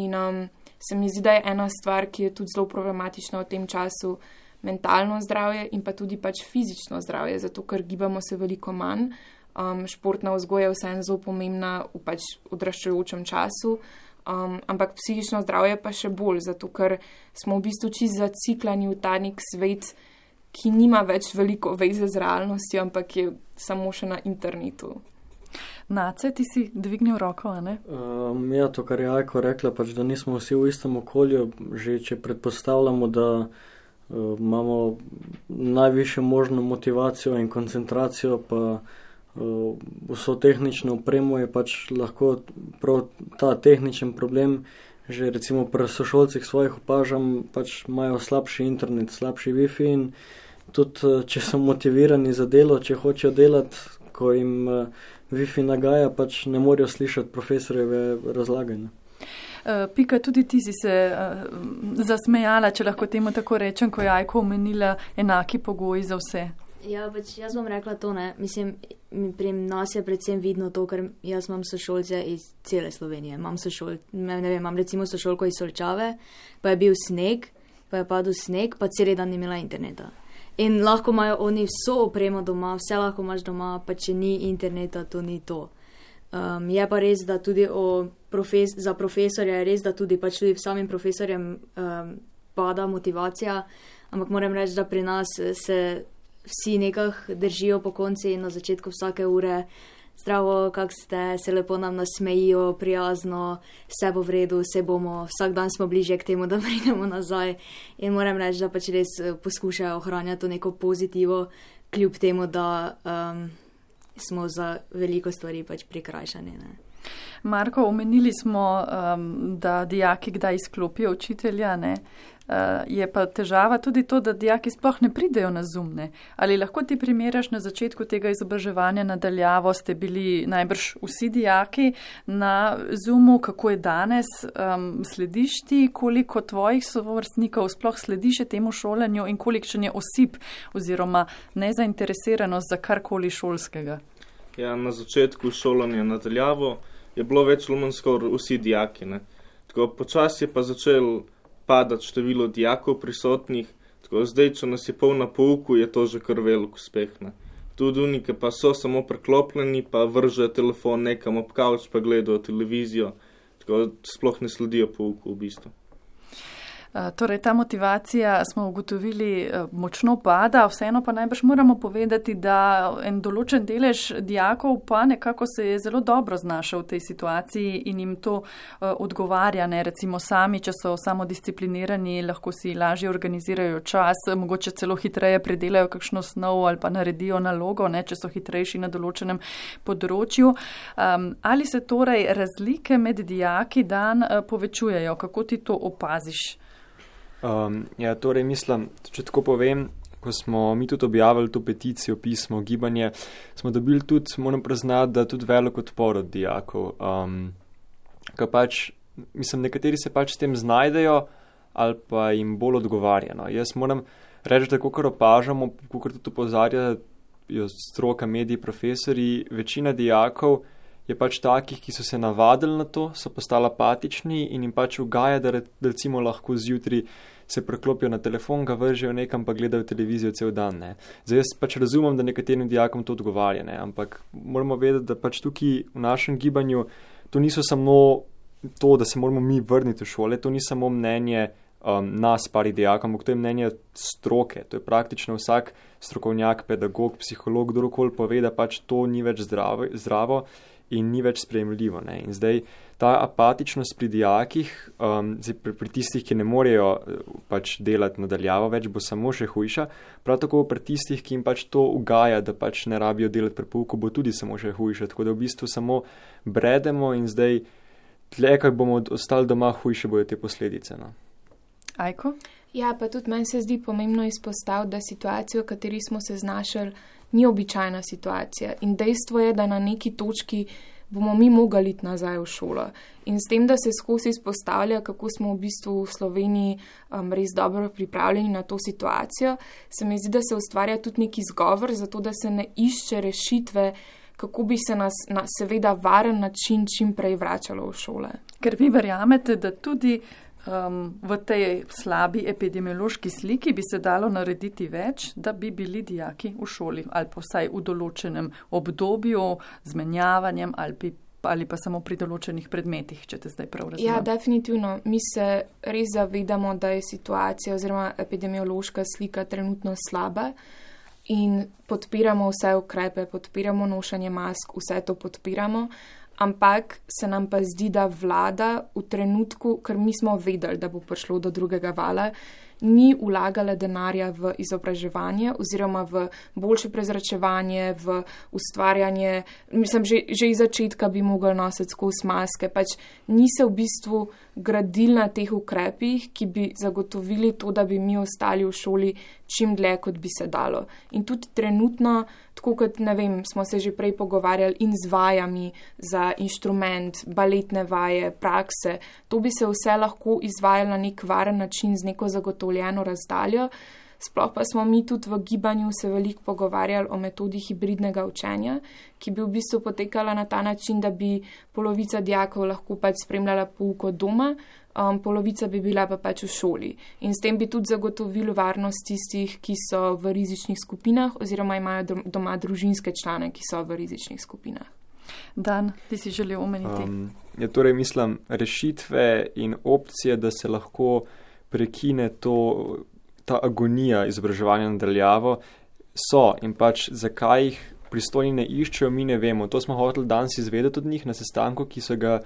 In um, se mi zdi, da je ena stvar, ki je tudi zelo problematična v tem času, mentalno zdravje in pa tudi pač fizično zdravje, zato ker gibamo se veliko manj. Um, športna vzgoja je vseeno zelo pomembna v pač odraščajočem času. Um, ampak psihično zdravje pa še bolj, zato ker smo v bistvu čisto zaciklani v ta nek svet, ki nima več veliko veze z realnostjo, ampak je samo še na internetu. Nace, ti si dvignil roko, ali ne? Um, ja, to, kar je Ajko rekla, pač, da nismo vsi v istem okolju, že če predpostavljamo, da uh, imamo najviše možno motivacijo in koncentracijo, pa uh, vso tehnično opremo je pač lahko prav ta tehničen problem. Že recimo pri sošolcih svojih opažam, pač imajo slabši internet, slabši WiFi in tudi eh, če so motivirani za delo, če hočejo delati, ko jim uh, Wi-Fi nagaja, pač ne morejo slišati profesorjeve razlaganja. Pika, tudi ti si se zasmejala, če lahko temu tako rečem, ko je Ajko omenila enaki pogoji za vse. Ja, pač jaz bom rekla to, ne. Mislim, pri nas je predvsem vidno to, ker jaz imam sošolce iz cele Slovenije. Imam sošol, ne vem, imam recimo sošolko iz Solčave, pa je bil sneg, pa je padel sneg, pa cel dan ni imela interneta. In lahko imajo oni vso opremo doma, vse lahko imaš doma, pa če ni interneta, to ni to. Um, je pa res, da tudi profes za profesorje je res, da tudi pač tudi samim profesorjem um, pada motivacija, ampak moram reči, da pri nas se vsi nekako držijo po konci in na začetku vsake ure zdravo, kak ste, se lepo nam nasmejijo, prijazno, vse bo v redu, vse bomo, vsak dan smo bliže k temu, da pridemo nazaj. In moram reči, da pač res eh, poskušajo ohranjati to neko pozitivo, kljub temu, da um, smo za veliko stvari pač prikrajšani. Ne. Marko, omenili smo, um, da dijaki kdaj izklopijo učitelja, ne? Uh, je pa težava tudi to, da dijaki sploh ne pridejo na zumne. Ali lahko ti primeraš na začetku tega izobraževanja nadaljavo, ste bili najbrž vsi dijaki na zumu, kako je danes, um, slediš ti, koliko tvojih sovrstnikov sploh slediš temu šolanju in kolikšen je osip oziroma nezainteresiranost za karkoli šolskega? Ja, na začetku šolanja nadaljavo je bilo več lumensko vsi dijaki. Ne. Tako počasi je pa začel padati število dijakov prisotnih, Tako zdaj, če nas je pol na pouku, je to že kar velik uspeh. Ne. Tudi unike pa so samo preklopljeni, pa vržejo telefon nekam ob kavč, pa gledajo televizijo, tako sploh ne sledijo pouku v bistvu. Eh, torej, ta motivacija smo ugotovili eh, močno pada, vseeno pa najbrž moramo povedati, da en določen delež dijakov pa nekako se je zelo dobro znašel v tej situaciji in jim to eh, odgovarja, ne recimo sami, če so samodisciplinirani, lahko si lažje organizirajo čas, mogoče celo hitreje predelajo kakšno snov ali pa naredijo nalogo, ne, če so hitrejši na določenem področju. Um, ali se torej razlike med dijaki dan povečujejo? Kako ti to opaziš? Um, ja, torej mislim, če tako povem, ko smo mi tudi objavili to peticijo, pismo, gibanje, smo dobili tudi, moram priznati, da tudi velik odpor od dijakov. Um, pač, mislim, nekateri se pač s tem znajdejo ali pa jim bolj odgovarja. No. Jaz moram reči, da kot opažamo, kot tudi opozarjajo stroka, mediji, profesori, večina dijakov je pač takih, ki so se navadili na to, so postali apatični in jim pač ugaja, da recimo lahko zjutraj se preklopijo na telefon, ga vržejo nekam, pa gledajo televizijo cel dan. Ne. Zdaj jaz pač razumem, da nekaterim dijakom to odgovarja, ne. ampak moramo vedeti, da pač tukaj v našem gibanju to niso samo to, da se moramo mi vrniti v šole, to ni samo mnenje um, nas, pari dijakom, ampak to je mnenje stroke, to je praktično vsak strokovnjak, pedagog, psiholog, kdorkoli pove, da pač to ni več zdravo. zdravo in ni več sprejemljivo. Ne. In zdaj ta apatičnost pri dijakih, um, pri, pri tistih, ki ne morejo uh, pač delati nadaljavo več, bo samo še hujša. Prav tako pri tistih, ki jim pač to ugaja, da pač ne rabijo delati pri pouku, bo tudi samo še hujša. Tako da v bistvu samo bredemo in zdaj, tle, kaj bomo ostali doma, hujše bojo te posledice. No. Ajko? Ja, pa tudi meni se zdi pomembno izpostaviti, da situacijo, v kateri smo se znašli, ni običajna situacija. In dejstvo je, da na neki točki bomo mi mogli iti nazaj v šolo. In s tem, da se skozi izpostavlja, kako smo v bistvu v Sloveniji um, res dobro pripravljeni na to situacijo, se mi zdi, da se ustvarja tudi neki izgovor za to, da se ne išče rešitve, kako bi se nas na seveda varen način čim prej vračalo v šole. Ker vi verjamete, da tudi um, v tej slabi epidemiološki sliki bi se dalo narediti več, da bi bili dijaki v šoli ali pa vsaj v določenem obdobju z menjavanjem ali, bi, ali pa samo pri določenih predmetih, če te zdaj prav razumem. Ja, definitivno. Mi se res zavedamo, da je situacija oziroma epidemiološka slika trenutno slaba. In podpiramo vse ukrepe, podpiramo nošenje mask, vse to podpiramo, ampak se nam pa zdi, da vlada v trenutku, ker mi smo vedeli, da bo prišlo do drugega vala, ni vlagala denarja v izobraževanje oziroma v boljše prezračevanje, v ustvarjanje. Mislim, že, že iz začetka bi mogli nositi skozi maske. Pač ni se v bistvu gradil na teh ukrepih, ki bi zagotovili to, da bi mi ostali v šoli čim dlje, kot bi se dalo. In tudi trenutno tako kot ne vem, smo se že prej pogovarjali in z vajami za inštrument, baletne vaje, prakse. To bi se vse lahko izvajalo na nek varen način z neko zagotovljeno razdaljo. Sploh pa smo mi tudi v gibanju se veliko pogovarjali o metodi hibridnega učenja, ki bi v bistvu potekala na ta način, da bi polovica dijakov lahko pač spremljala pouko doma, um, polovica bi bila pa pač v šoli. In s tem bi tudi zagotovili varnost tistih, ki so v rizičnih skupinah oziroma imajo doma družinske člane, ki so v rizičnih skupinah. Dan, ti si želel omeniti. Um, ja, torej mislim, rešitve in opcije, da se lahko prekine to, ta agonija izobraževanja nadaljavo, so in pač zakaj jih pristojni ne iščejo, mi ne vemo. To smo hoteli danes izvedeti od njih na sestanku, ki so ga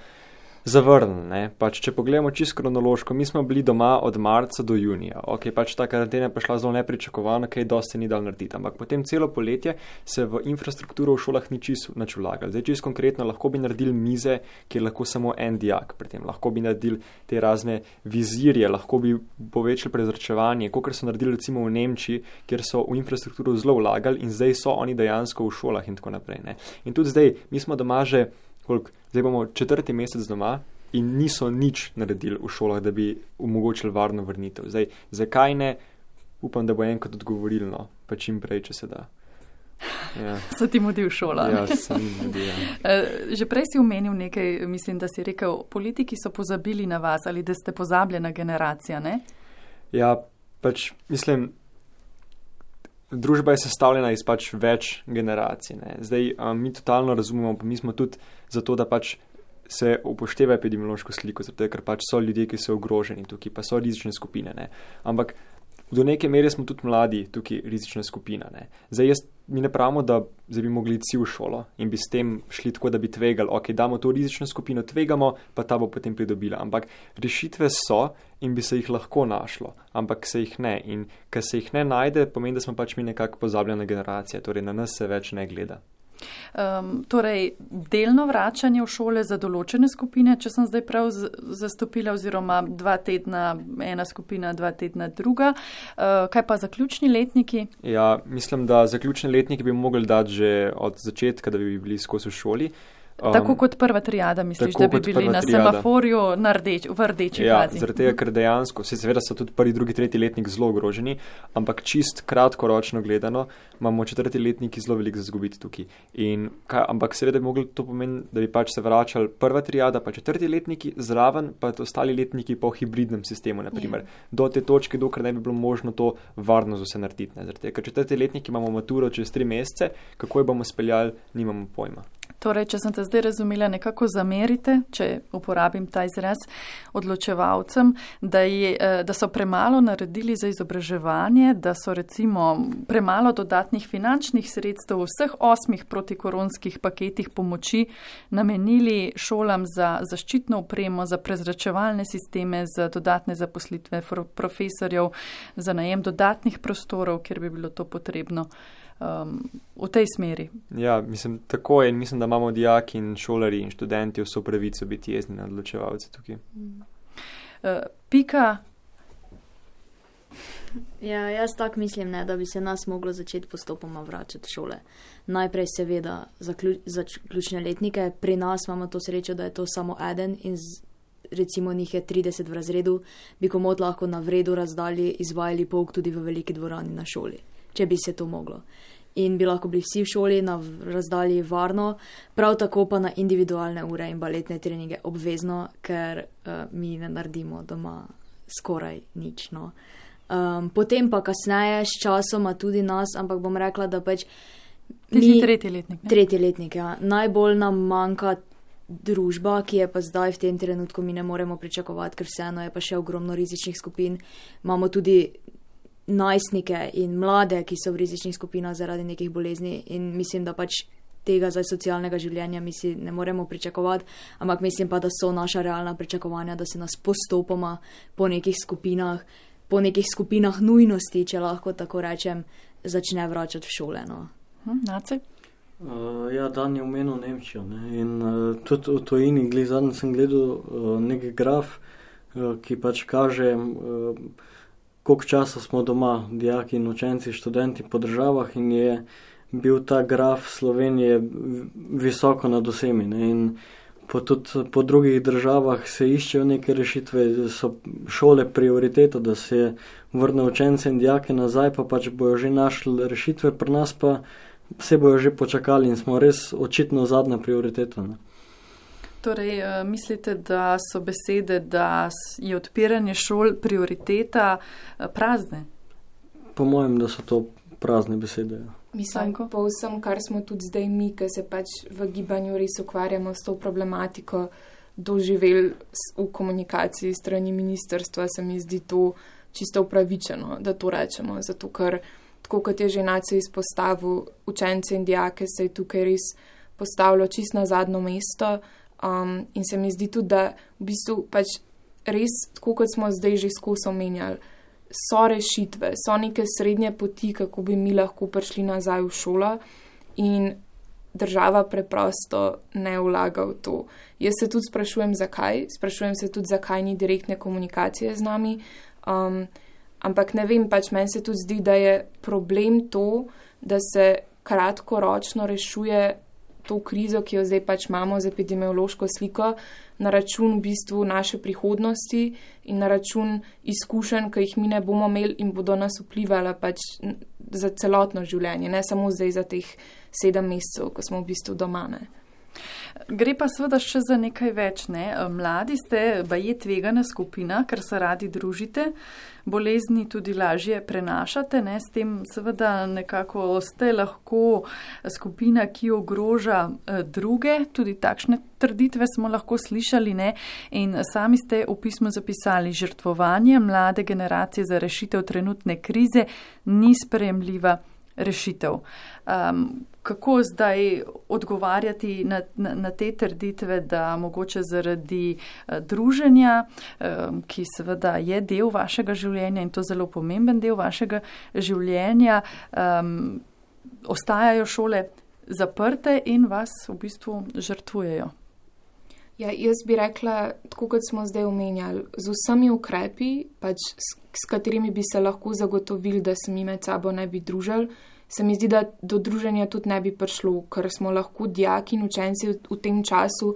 zavrnili. Pač, če pogledamo čisto kronološko, mi smo bili doma od marca do junija. Ok, pač ta karantena je prišla zelo nepričakovano, kaj dosti ni dal narediti. Ampak potem celo poletje se v infrastrukturo v šolah ni čisto nič vlagali. Zdaj, čisto konkretno, lahko bi naredili mize, kjer lahko samo en dijak, pri tem lahko bi naredili te razne vizirje, lahko bi povečali prezračevanje, kot so naredili recimo v Nemčiji, kjer so v infrastrukturo zelo vlagali in zdaj so oni dejansko v šolah in tako naprej. Ne. In tudi zdaj, mi smo doma že koliko, zdaj bomo četrti mesec doma in niso nič naredili v šolah, da bi omogočili varno vrnitev. Zdaj, zakaj ne, upam, da bo enkrat odgovorilo, no, pa čim prej, če se da. Ja. So ti mudi v šolah? Ja, sem mudi. Ja. Eh, že prej si omenil nekaj, mislim, da si rekel, politiki so pozabili na vas ali da ste pozabljena generacija, ne? Ja, pač mislim, družba je sestavljena iz pač več generacij. Ne. Zdaj, um, mi totalno razumemo, pa mi smo tudi zato, da pač se upošteva epidemiološko sliko, zato ker pač so ljudje, ki so ogroženi tukaj, pa so rizične skupine. Ne. Ampak do neke mere smo tudi mladi tukaj rizična skupina. Ne. Zdaj, jaz, mi ne pravimo, da zdaj bi mogli iti v šolo in bi s tem šli tako, da bi tvegali, ok, damo to rizično skupino, tvegamo, pa ta bo potem pridobila. Ampak rešitve so in bi se jih lahko našlo, ampak se jih ne. In ker se jih ne najde, pomeni, da smo pač mi nekako pozabljena generacija, torej na nas se več ne gleda. Um, torej, delno vračanje v šole za določene skupine, če sem zdaj prav zastopila, oziroma dva tedna ena skupina, dva tedna druga. Uh, kaj pa zaključni letniki? Ja, mislim, da zaključni letniki bi mogli dati že od začetka, da bi bili skozi v šoli. Um, tako kot prva trijada, misliš, da bi bili na trijada. semaforju na rdeč, v rdeči ja, fazi? Zaradi tega, ker dejansko, se seveda so tudi prvi, drugi, tretji letnik zelo ogroženi, ampak čist kratkoročno gledano imamo četrti letniki zelo veliko za zgubiti tukaj. In, kaj, ampak seveda bi mogli to pomeniti, da bi pač se vračali prva trijada, pa četrti letniki zraven, pa ostali letniki po hibridnem sistemu, naprimer, ja. do te točke, dokler ne bi bilo možno to varno za vse narediti. Zaradi tega, ker četrti letniki imamo maturo čez tri mesece, kako jo bomo speljali, nimamo pojma. Torej, če sem te zdaj razumela, nekako zamerite, če uporabim ta izraz, odločevalcem, da, je, eh, da so premalo naredili za izobraževanje, da so recimo premalo dodatnih finančnih sredstev v vseh osmih protikoronskih paketih pomoči namenili šolam za zaščitno upremo, za prezračevalne sisteme, za dodatne zaposlitve profesorjev, za najem dodatnih prostorov, kjer bi bilo to potrebno um, v tej smeri. Ja, mislim, tako je in mislim, da imamo dijaki in šolari in študenti vso pravico biti jezni na odločevalce tukaj. Uh, pika. Ja, jaz tako mislim, ne, da bi se nas moglo začeti postopoma vračati v šole. Najprej, seveda, za, ključ, za ključne letnike. Pri nas imamo to srečo, da je to samo eden in z, recimo njih je 30 v razredu, bi komod lahko na vredu razdalji izvajali pouk tudi v veliki dvorani na šoli če bi se to moglo. In bi lahko bili vsi v šoli na razdalji varno, prav tako pa na individualne ure in baletne treninge obvezno, ker uh, mi ne naredimo doma skoraj nič. No. Um, potem pa kasneje, s časoma tudi nas, ampak bom rekla, da pač. Ti si tretji letnik. Ne? Tretji letnik, ja. Najbolj nam manjka družba, ki je pa zdaj v tem trenutku mi ne moremo pričakovati, ker vseeno je pa še ogromno rizičnih skupin. Imamo tudi najstnike in mlade, ki so v rizičnih skupinah zaradi nekih bolezni in mislim, da pač tega zdaj socialnega življenja mi si ne moremo pričakovati, ampak mislim pa, da so naša realna pričakovanja, da se nas postopoma po nekih skupinah, po nekih skupinah nujnosti, če lahko tako rečem, začne vračati v šole. No. Hm, Uh, ja, dan je omenil Nemčijo ne? in uh, tudi v tojini, zadnji sem gledal uh, nekaj graf, uh, ki pač kaže, uh, koliko časa smo doma, dijaki in učenci, študenti po državah in je bil ta graf Slovenije visoko nad vsemi. Ne? In po, tudi po drugih državah se iščejo neke rešitve, so šole prioriteta, da se vrne učence in dijake nazaj, pa pač bojo že našli rešitve, pri nas pa vse bojo že počakali in smo res očitno zadnja prioriteta. Ne? Torej, eh, mislite, da so besede, da je odpiranje šol prioriteta eh, prazne? Po mojem, da so to prazne besede. Ja. Mislim, po vsem, kar smo tudi zdaj mi, ki se pač v gibanju res ukvarjamo s to problematiko, doživeli v komunikaciji strani ministerstva, se mi zdi to čisto upravičeno, da to rečemo. Zato, ker, tako kot je že nacija izpostavil, učence in dijake se je tukaj res postavilo čisto na zadnjo mesto. Um, in se mi zdi tudi, da v bistvu pač res, tako kot smo zdaj že skozi omenjali, so rešitve, so neke srednje poti, kako bi mi lahko prišli nazaj v šolo in država preprosto ne vlaga v to. Jaz se tudi sprašujem, zakaj, sprašujem se tudi, zakaj ni direktne komunikacije z nami. Um, ampak ne vem, pač meni se tudi zdi, da je problem to, da se kratkoročno rešuje to krizo, ki jo zdaj pač imamo z epidemiološko sliko, na račun v bistvu naše prihodnosti in na račun izkušenj, ki jih mi ne bomo imeli in bodo nas vplivala pač za celotno življenje, ne samo zdaj za teh sedem mesecev, ko smo v bistvu doma. Ne. Gre pa seveda še za nekaj več. Ne? Mladi ste, pa je tvegana skupina, ker se radi družite, bolezni tudi lažje prenašate, ne? s tem seveda nekako ste lahko skupina, ki ogroža eh, druge, tudi takšne trditve smo lahko slišali ne? in sami ste v pismu zapisali, žrtvovanje mlade generacije za rešitev trenutne krize ni sprejemljiva rešitev. Um, kako zdaj odgovarjati na, na, na te trditve, da mogoče zaradi uh, druženja, um, ki seveda je del vašega življenja in to zelo pomemben del vašega življenja, um, ostajajo šole zaprte in vas v bistvu žrtvujejo? Ja, jaz bi rekla, tako kot smo zdaj omenjali, z vsemi ukrepi, pač s, s katerimi bi se lahko zagotovili, da se mi med sabo ne bi družili, se mi zdi, da do druženja tudi ne bi prišlo, ker smo lahko dijaki in učenci v, tem času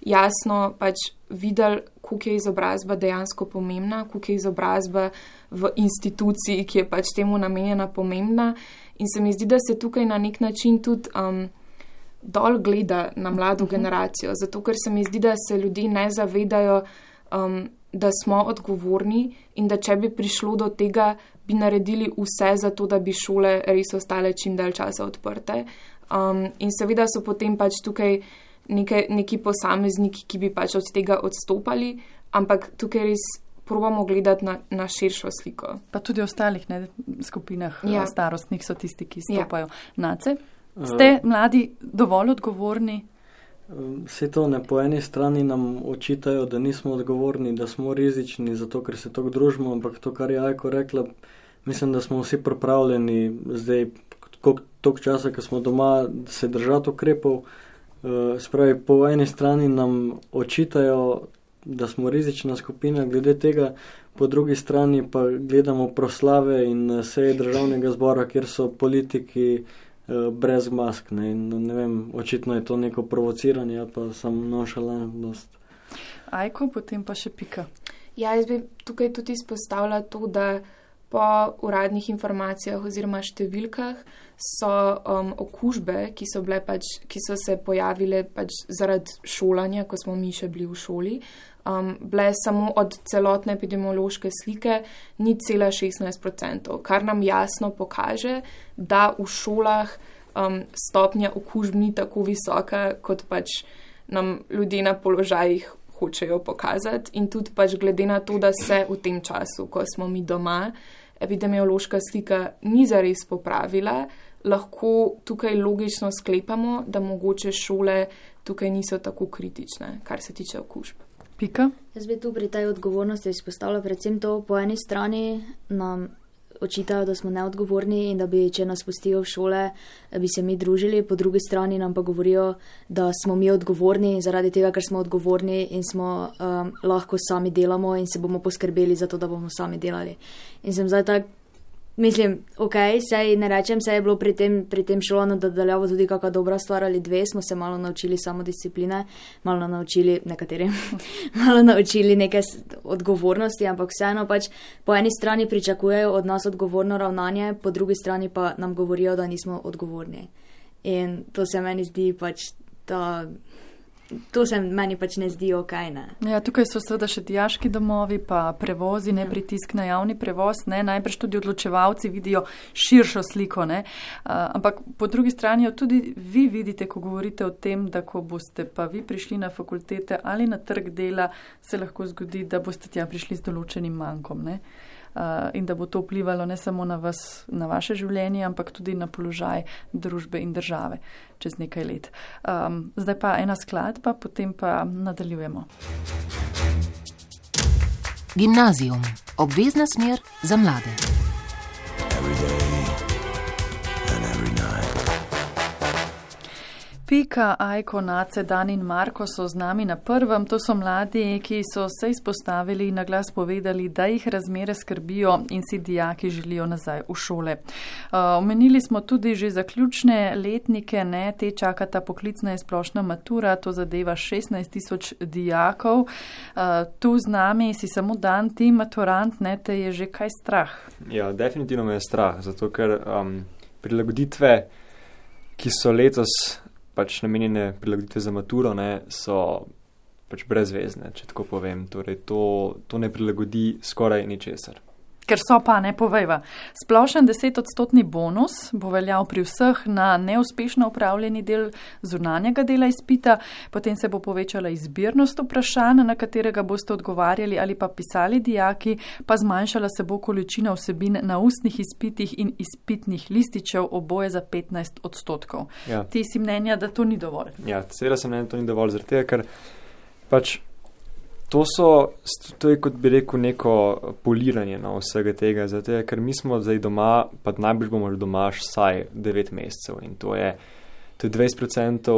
jasno pač videli, koliko je izobrazba dejansko pomembna, koliko je izobrazba v instituciji, ki je pač temu namenjena pomembna. In se mi zdi, da se tukaj na nek način tudi. Um, dol gleda na mlado generacijo, zato ker se mi zdi, da se ljudje ne zavedajo, um, da smo odgovorni in da če bi prišlo do tega, bi naredili vse za to, da bi šole res ostale čim dalj časa odprte. Um, in seveda so potem pač tukaj neke, neki posamezniki, ki bi pač od tega odstopali, ampak tukaj res. Probamo gledati na, na širšo sliko. Pa tudi v ostalih ne, skupinah Ja. starostnih so tisti, ki Ja. stopajo. Nace, ste mladi dovolj odgovorni? Vse to ne po eni strani nam očitajo, da nismo odgovorni, da smo rizični, zato ker se tako družimo, ampak to, kar je Ajko rekla, mislim, da smo vsi pripravljeni zdaj, toliko časa, ko smo doma, se držati ukrepov. Uh, spravi, po eni strani nam očitajo, da smo rizična skupina glede tega, po drugi strani pa gledamo proslave in eh, seje državnega zbora, kjer so politiki brez mask. Ne, in, ne vem, očitno je to neko provociranje ali pa samo nošalantnost. Ajko, potem pa še pika. Ja, jaz bi tukaj tudi izpostavila to, da po uradnih informacijah oziroma številkah so um, okužbe, ki so, bile pač, ki so se pojavile pač zaradi šolanja, ko smo mi še bili v šoli, um, bile samo od celotne epidemiološke slike ni cela 16%, kar nam jasno pokaže, da v šolah um, stopnja okužb ni tako visoka, kot pač nam ljudje na položajih hočejo pokazati. In tudi pač glede na to, da se v tem času, ko smo mi doma, epidemiološka slika ni zares popravila, lahko tukaj logično sklepamo, da mogoče šole tukaj niso tako kritične, kar se tiče okužb. Pika. Jaz bi tu pri tej odgovornosti izpostavila predvsem to, po eni strani nam očitajo, da smo neodgovorni in da bi, če nas pustijo v šole, bi se mi družili, po drugi strani nam pa govorijo, da smo mi odgovorni zaradi tega, ker smo odgovorni in smo um, lahko sami delamo in se bomo poskrbeli za to, da bomo sami delali. In sem zdaj tak, mislim, ok, sej ne rečem, sej je bilo pri tem, pri tem šolanju nadaljavo tudi kakšna dobra stvar ali dve, smo se malo naučili samodiscipline, malo naučili nekateri, malo naučili neke odgovornosti, ampak vseeno pač po eni strani pričakujejo od nas odgovorno ravnanje, po drugi strani pa nam govorijo, da nismo odgovorni. In to se meni zdi pač, da. To se meni pač ne zdi ok. Ne. Ja, tukaj so seveda še dijaški domovi, pa prevozi, ne pritisk na javni prevoz. Ne, najbrž tudi odločevalci vidijo širšo sliko. Ne, uh, ampak po drugi strani jo tudi vi vidite, ko govorite o tem, da ko boste pa vi prišli na fakultete ali na trg dela, se lahko zgodi, da boste tja prišli z določenim mankom. Ne. Uh, in da bo to vplivalo ne samo na, vas, na vaše življenje, ampak tudi na položaj družbe in države čez nekaj let. Um, zdaj pa ena skladba, potem pa nadaljujemo. Gimnazijum, obvezna smer za mlade. Pika, Ajko, Nace, Dan in Marko so z nami na prvem. To so mladi, ki so se izpostavili in na glas povedali, da jih razmere skrbijo in si dijaki želijo nazaj v šole. Uh, omenili smo tudi že zaključne letnike, ne, te čakata poklicna in splošna matura, to zadeva 16 tisoč dijakov. Uh, tu z nami si samo dan, ti maturant, ne, te je že kaj strah. Ja, definitivno me je strah, zato ker um, prilagoditve, ki so letos pač namenjene prilagoditve za maturo, ne, so pač brezvezne, če tako povem. Torej, to, to ne prilagodi skoraj ničesar. Ker so pa ne povejva. Splošen desetodstotni bonus bo veljal pri vseh na neuspešno upravljeni del zunanjega dela izpita, potem se bo povečala izbirnost vprašanj, na katerega boste odgovarjali ali pa pisali dijaki, pa zmanjšala se bo količina vsebin na ustnih izpitih in izpitnih lističev oboje za 15 odstotkov. Ja. Ti si mnenja, da to ni dovolj. Ja, seveda sem mnenja, da to ni dovolj, zaradi tega, ker pač to so, to je kot bi rekel, neko poliranje na vsega tega, zato je, ker mi smo zdaj doma, pa najbolj bomo doma vsaj 9 mesecev in to je, to je 20%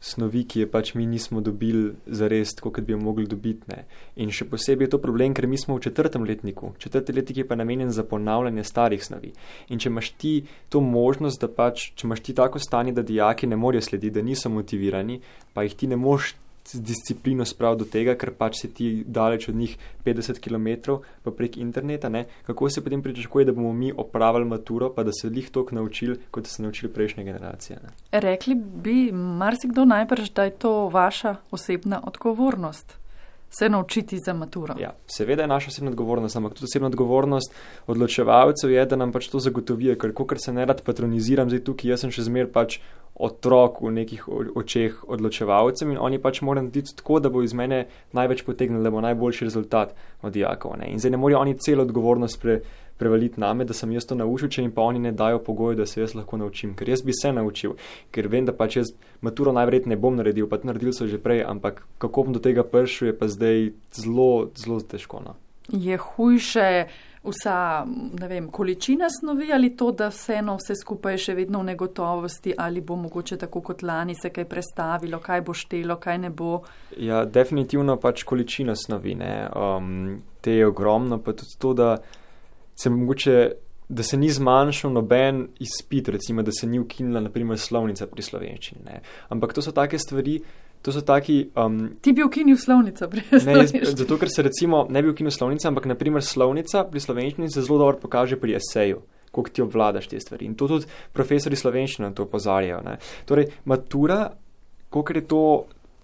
snovi, ki je pač mi nismo dobili za res, kot bi jo mogli dobiti. Ne. In še posebej je to problem, ker mi smo v četrtem letniku. Četrti letnik je pa namenjen za ponavljanje starih snovi. In če imaš ti to možnost, da pač, če imaš ti tako stanje, da dijaki ne morejo slediti, da niso motivirani, pa jih ti ne moš disciplino sprav do tega, ker pač si ti daleč od njih 50 km, prek interneta, ne? kako se potem pričakuje, da bomo mi opravili maturo, pa da se jih toliko naučili, kot so se naučili prejšnje generacije. Ne? Rekli bi marsikdo najbrž, da je to vaša osebna odgovornost. Se naučiti za maturo. Ja, seveda je naša osebna odgovornost, ampak tudi osebna odgovornost odločevalcev je, da nam pač to zagotovijo, ker kot se ne rad patroniziram, zdaj tukaj jaz sem še zmer pač otrok v nekih očeh odločevalcev in oni pač morajo narediti tako, da bo iz mene največ potegnil, da bo najboljši rezultat od dijakov. Ne? In zdaj ne morajo oni celo odgovornost pre, prevaliti name, da sem jaz to naučil, če jim pa oni ne dajo pogoje, da se jaz lahko naučim, ker jaz bi se naučil, ker vem, da pač jaz maturo najverjetneje ne bom naredil, pa naredil so že prej, ampak kako bom do tega prišel, je pa zdaj zelo, zelo težko. No? Je hujše vsa vem, količina snovi ali to, da vseeno vse skupaj je še vedno v negotovosti ali bo mogoče tako kot lani se kaj prestavilo, kaj bo štelo, kaj ne bo. Ja, definitivno pač količina snovi. Um, te je ogromno, pa tudi to, da se mogoče. Da se ni zmanjšal noben izpit, recimo, da se ni ukinila, naprimer, slovnica pri slovenščini. Ne. Ampak to so take stvari, To so taki. Um, Ti bi ukinil slovnico, brez ne, jaz, zato, ker se recimo ne bi ukinil slovnice, ampak naprimer slovnica pri slovenščini se zelo dobro pokaže pri eseju, koliko ti obvladaš te stvari. In to tudi profesori slovenščine to opozarjajo. Torej, matura, koliko je to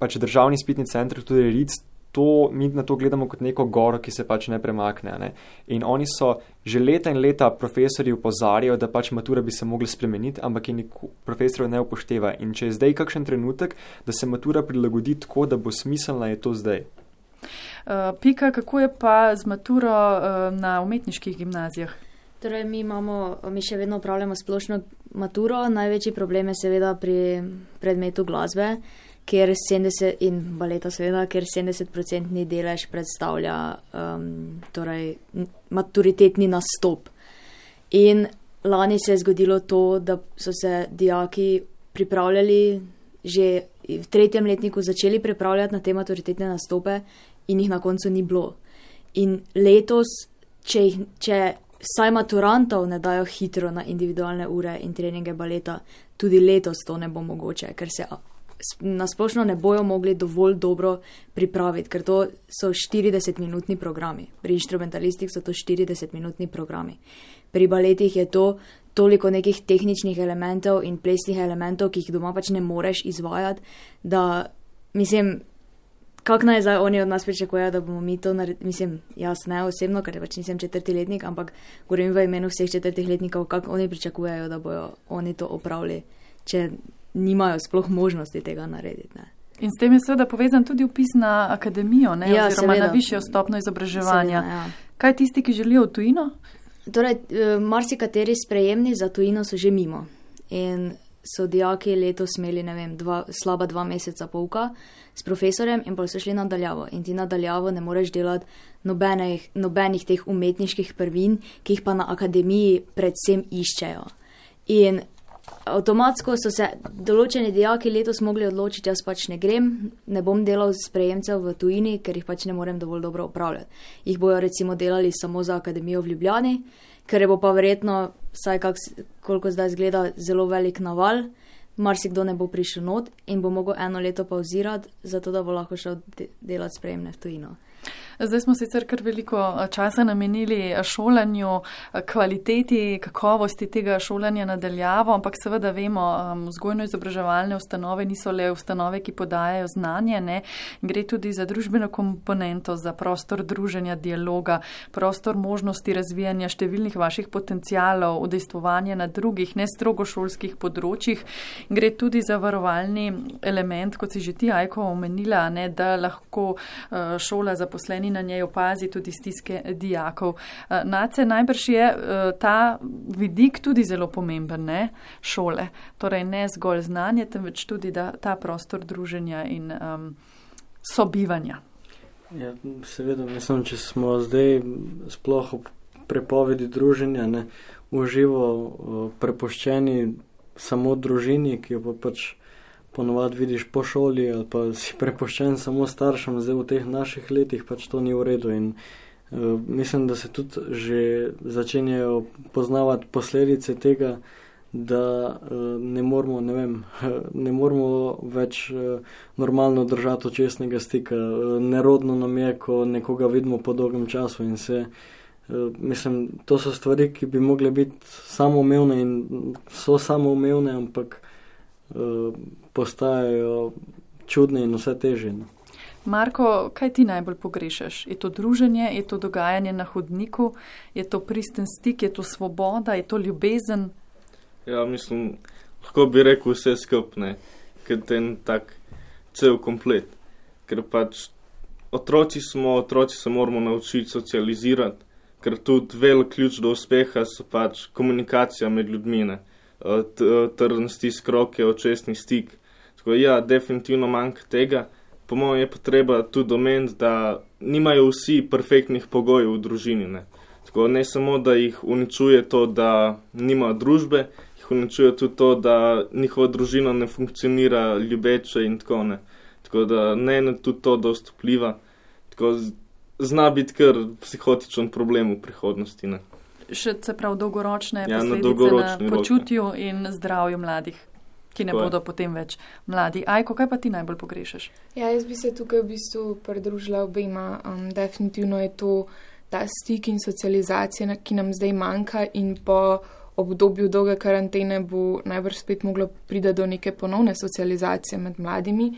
pač državni spitni center, tudi RIC, to, mi na to gledamo kot neko goro, ki se pač ne premakne. Ne? In oni so že leta in leta profesori upozarjajo, da pač matura bi se mogla spremeniti, ampak je profesor ne upošteva. In če je zdaj kakšen trenutek, da se matura prilagodi tako, da bo smiselna, je to zdaj. Uh, Pika, kako je pa z maturo uh, na umetniških gimnazijah? Torej, mi, imamo, mi še vedno upravljamo splošno maturo, največji problem je seveda pri predmetu glasbe. Uh, ker 70 in baleta seveda, ker 70-procentni delež predstavlja um, torej, maturitetni nastop. In lani se je zgodilo to, da so se dijaki pripravljali, že v tretjem letniku začeli pripravljati na te maturitetne nastope in jih na koncu ni bilo. In letos, če, jih, če saj maturantov ne dajo hitro na individualne ure in treninge baleta, tudi letos to ne bo mogoče, ker se nasplošno ne bojo mogli dovolj dobro pripraviti, ker to so 40-minutni programi. Pri instrumentalistih so to 40-minutni programi. Pri baletih je to toliko nekih tehničnih elementov in plesnih elementov, ki jih doma pač ne moreš izvajati, da mislim, kako naj zdaj oni od nas pričakujejo, da bomo mi to naredili. Mislim, jaz ne osebno, ker pač nisem četrti letnik, ampak govorim v imenu vseh četrtih letnikov, kako oni pričakujejo, da bojo oni to opravili. Če nimajo sploh možnosti tega narediti. Ne. In s tem je seveda povezan tudi upis na akademijo, ne, ja, oziroma seveda. na višjo stopno izobraževanja. Seveda, ja. Kaj tisti, ki želijo v tujino? Torej, eh, marsikateri sprejemni za tujino so že mimo. In so dijaki letos imeli, ne vem, dva, slaba dva meseca pouka s profesorjem in pa so šli nadaljavo. In ti nadaljavo ne moreš delati nobenih, nobenih teh umetniških prvin, ki jih pa na akademiji predvsem iščejo. In Avtomatsko so se določeni dijaki letos mogli odločiti, jaz pač ne grem, ne bom delal s prejemcev v tujini, ker jih pač ne morem dovolj dobro upravljati. Jih bojo recimo delali samo za akademijo v Ljubljani, ker je bo pa verjetno, saj kak, koliko zdaj zgleda, zelo velik naval, marsikdo ne bo prišel not in bo mogel eno leto pauzirati, zato da bo lahko šel de delati sprejemne v tujino. Zdaj smo sicer kar veliko eh, časa namenili eh, šolanju, eh, kvaliteti, kakovosti tega šolanja nadaljavo, ampak seveda vemo, vzgojno-izobraževalne ustanove niso le ustanove, ki podajajo znanje, ne? gre tudi za družbeno komponento, za prostor druženja, dialoga, prostor možnosti razvijanja številnih vaših potencijalov, udejstvovanja na drugih, ne strogo šolskih področjih. Gre tudi za varovalni element, kot si že ti, Ajko, omenila, ne? da lahko šola zaposleni strani na njej opazi tudi stiske dijakov. Eh, Nace najbrž je eh, ta vidik tudi zelo pomemben, ne šole. Torej ne zgolj znanje, temveč tudi ta prostor druženja in um, sobivanja. Ja, seveda, mislim, če smo zdaj sploh ob prepovedi druženja, ne uživo eh, prepoščeni samo družini, ki jo pa pač ponovadi vidiš po šoli ali pa si prepoščen samo staršem, zdaj v teh naših letih pač to ni v redu. In uh, mislim, da se tudi že začenjajo poznavati posledice tega, da uh, ne, moramo, ne, vem, ne moramo več uh, normalno držati očesnega stika. Uh, nerodno nam je, ko nekoga vidimo po dolgem času in se. Uh, mislim, to so stvari, ki bi mogle biti samoumevne in so samoumevne, ampak uh, postajajo čudne in vse teže. No. Marko, kaj ti najbolj pogrešaš? Je to druženje, je to dogajanje na hodniku, je to pristen stik, je to svoboda, je to ljubezen? Ja, mislim, lahko bi rekel vse skupne, ker je en tak cel komplet. Ker pač otroci smo, otroci se moramo naučiti socializirati, ker tudi velik ključ do uspeha so pač komunikacija med ljudmi, trdni stisk roke, očesni stik. Tako, ja, definitivno manjka tega. Po mojem je potreba tudi omeniti, da nimajo vsi perfektnih pogojev v družini. Ne. Tako, ne samo, da jih uničuje to, da nima družbe, jih uničuje tudi to, da njihova družina ne funkcionira ljubeče in tako ne. Tako da ne eno tudi to dost vpliva. Tako, zna biti kar psihotičen problem v prihodnosti. Ne. Še se prav dolgoročne ja, posledice na, na počutju rok, in zdravju mladih ki ne Ko bodo je. potem več mladi. Ajko, kaj pa ti najbolj pogrešaš? Ja, jaz bi se tukaj v bistvu pridružila obema. Um, definitivno je to ta stik in socializacija, ki nam zdaj manjka in po obdobju dolge karantene bo najbrž spet moglo priti do neke ponovne socializacije med mladimi.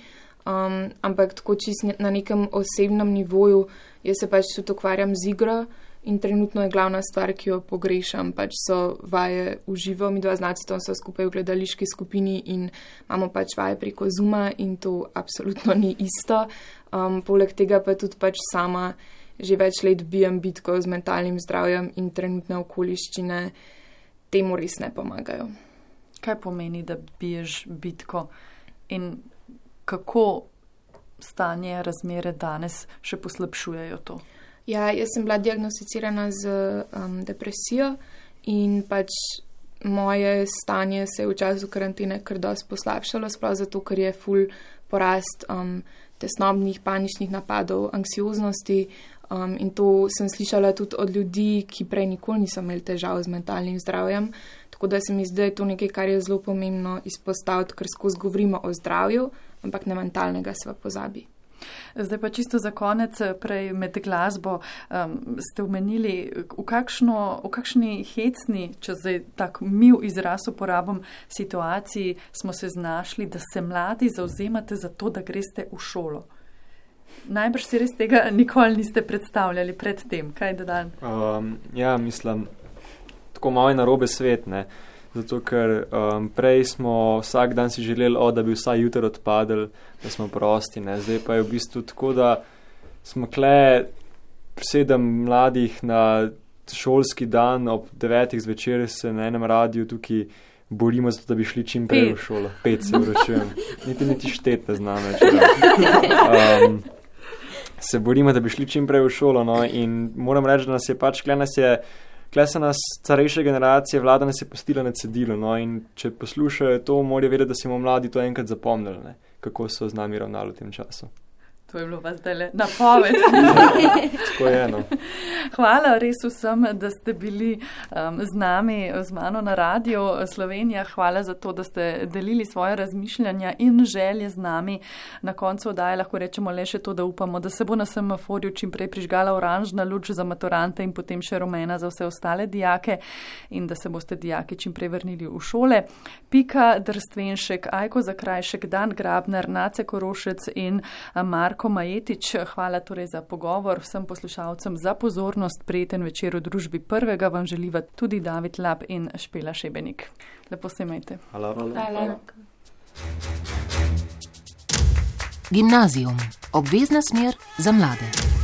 Um, ampak tako čist na nekem osebnem nivoju, jaz se pač tudi ukvarjam z igro. In trenutno je glavna stvar, ki jo pogrešam, pač so vaje v živo, mi dva znaci, to so skupaj v gledališki skupini in imamo pač vaje preko Zuma in to absolutno ni isto. Um, poleg tega pa tudi pač sama že več let bijem bitko z mentalnim zdravjem in trenutne okoliščine temu res ne pomagajo. Kaj pomeni, da biješ bitko in kako stanje, razmere danes še poslabšujejo to? Ja, jaz sem bila diagnosticirana z um, depresijo in pač moje stanje se je v času karantene kar dosti poslabšalo, sploh zato, ker je full porast um, tesnobnih, paničnih napadov, anksioznosti. Um, in to sem slišala tudi od ljudi, ki prej nikoli niso imeli težav z mentalnim zdravjem. Tako da se mi zdi, da je to nekaj, kar je zelo pomembno izpostaviti, ker skozi govorimo o zdravju, ampak ne mentalnega se pozabi. Zdaj pa čisto za konec, prej med glasbo um, ste omenili, v, kakšno, v kakšni hecni, če zdaj tak mil izraz uporabim, situaciji smo se znašli, da se mladi zauzemate za to, da greste v šolo. Najbrž si res tega nikoli niste predstavljali predtem, kaj da dan? Um, ja, mislim, tako malo je narobe svet, ne. Zato, ker um, prej smo vsak dan si želeli, o, da bi vsaj jutro odpadli, da smo prosti. Ne? Zdaj pa je v bistvu tako, da smo kle sedem mladih na šolski dan ob devetih zvečer se na enem radiju tukaj borimo za to, da bi šli čim prej v šolo. Pet se vračujem. Niti niti štete znam več. Um, se borimo, da bi šli čim prej v šolo. No? In moram reči, da nas je pač kle nas je kle se nas starejše generacije, vlada nas je postila na cedilu. No, in če poslušajo to, morajo vedeti, da si bomo mladi to enkrat zapomnili, ne, kako so z nami ravnali v tem času. To je bilo pa zdaj le napoved. Tako je eno. Hvala res vsem, da ste bili um, z nami, z mano na Radio Slovenija. Hvala za to, da ste delili svoje razmišljanja in želje z nami. Na koncu oddaje lahko rečemo le še to, da upamo, da se bo na semaforju čim prej prižgala oranžna luč za maturante in potem še rumena za vse ostale dijake in da se boste dijaki čim prej vrnili v šole. Pika Drstvenšek, Ajko Zakrajšek, Dan Grabner, Nace Korošec in Marko Majetič. Hvala torej za pogovor vsem poslušalcem za pozornost. Prijeten večer v družbi prvega vam želiva tudi David Lab in Špela Šebenik. Lepo se imejte. Hvala. Hvala. Gimnazijum, obvezna smer za mlade.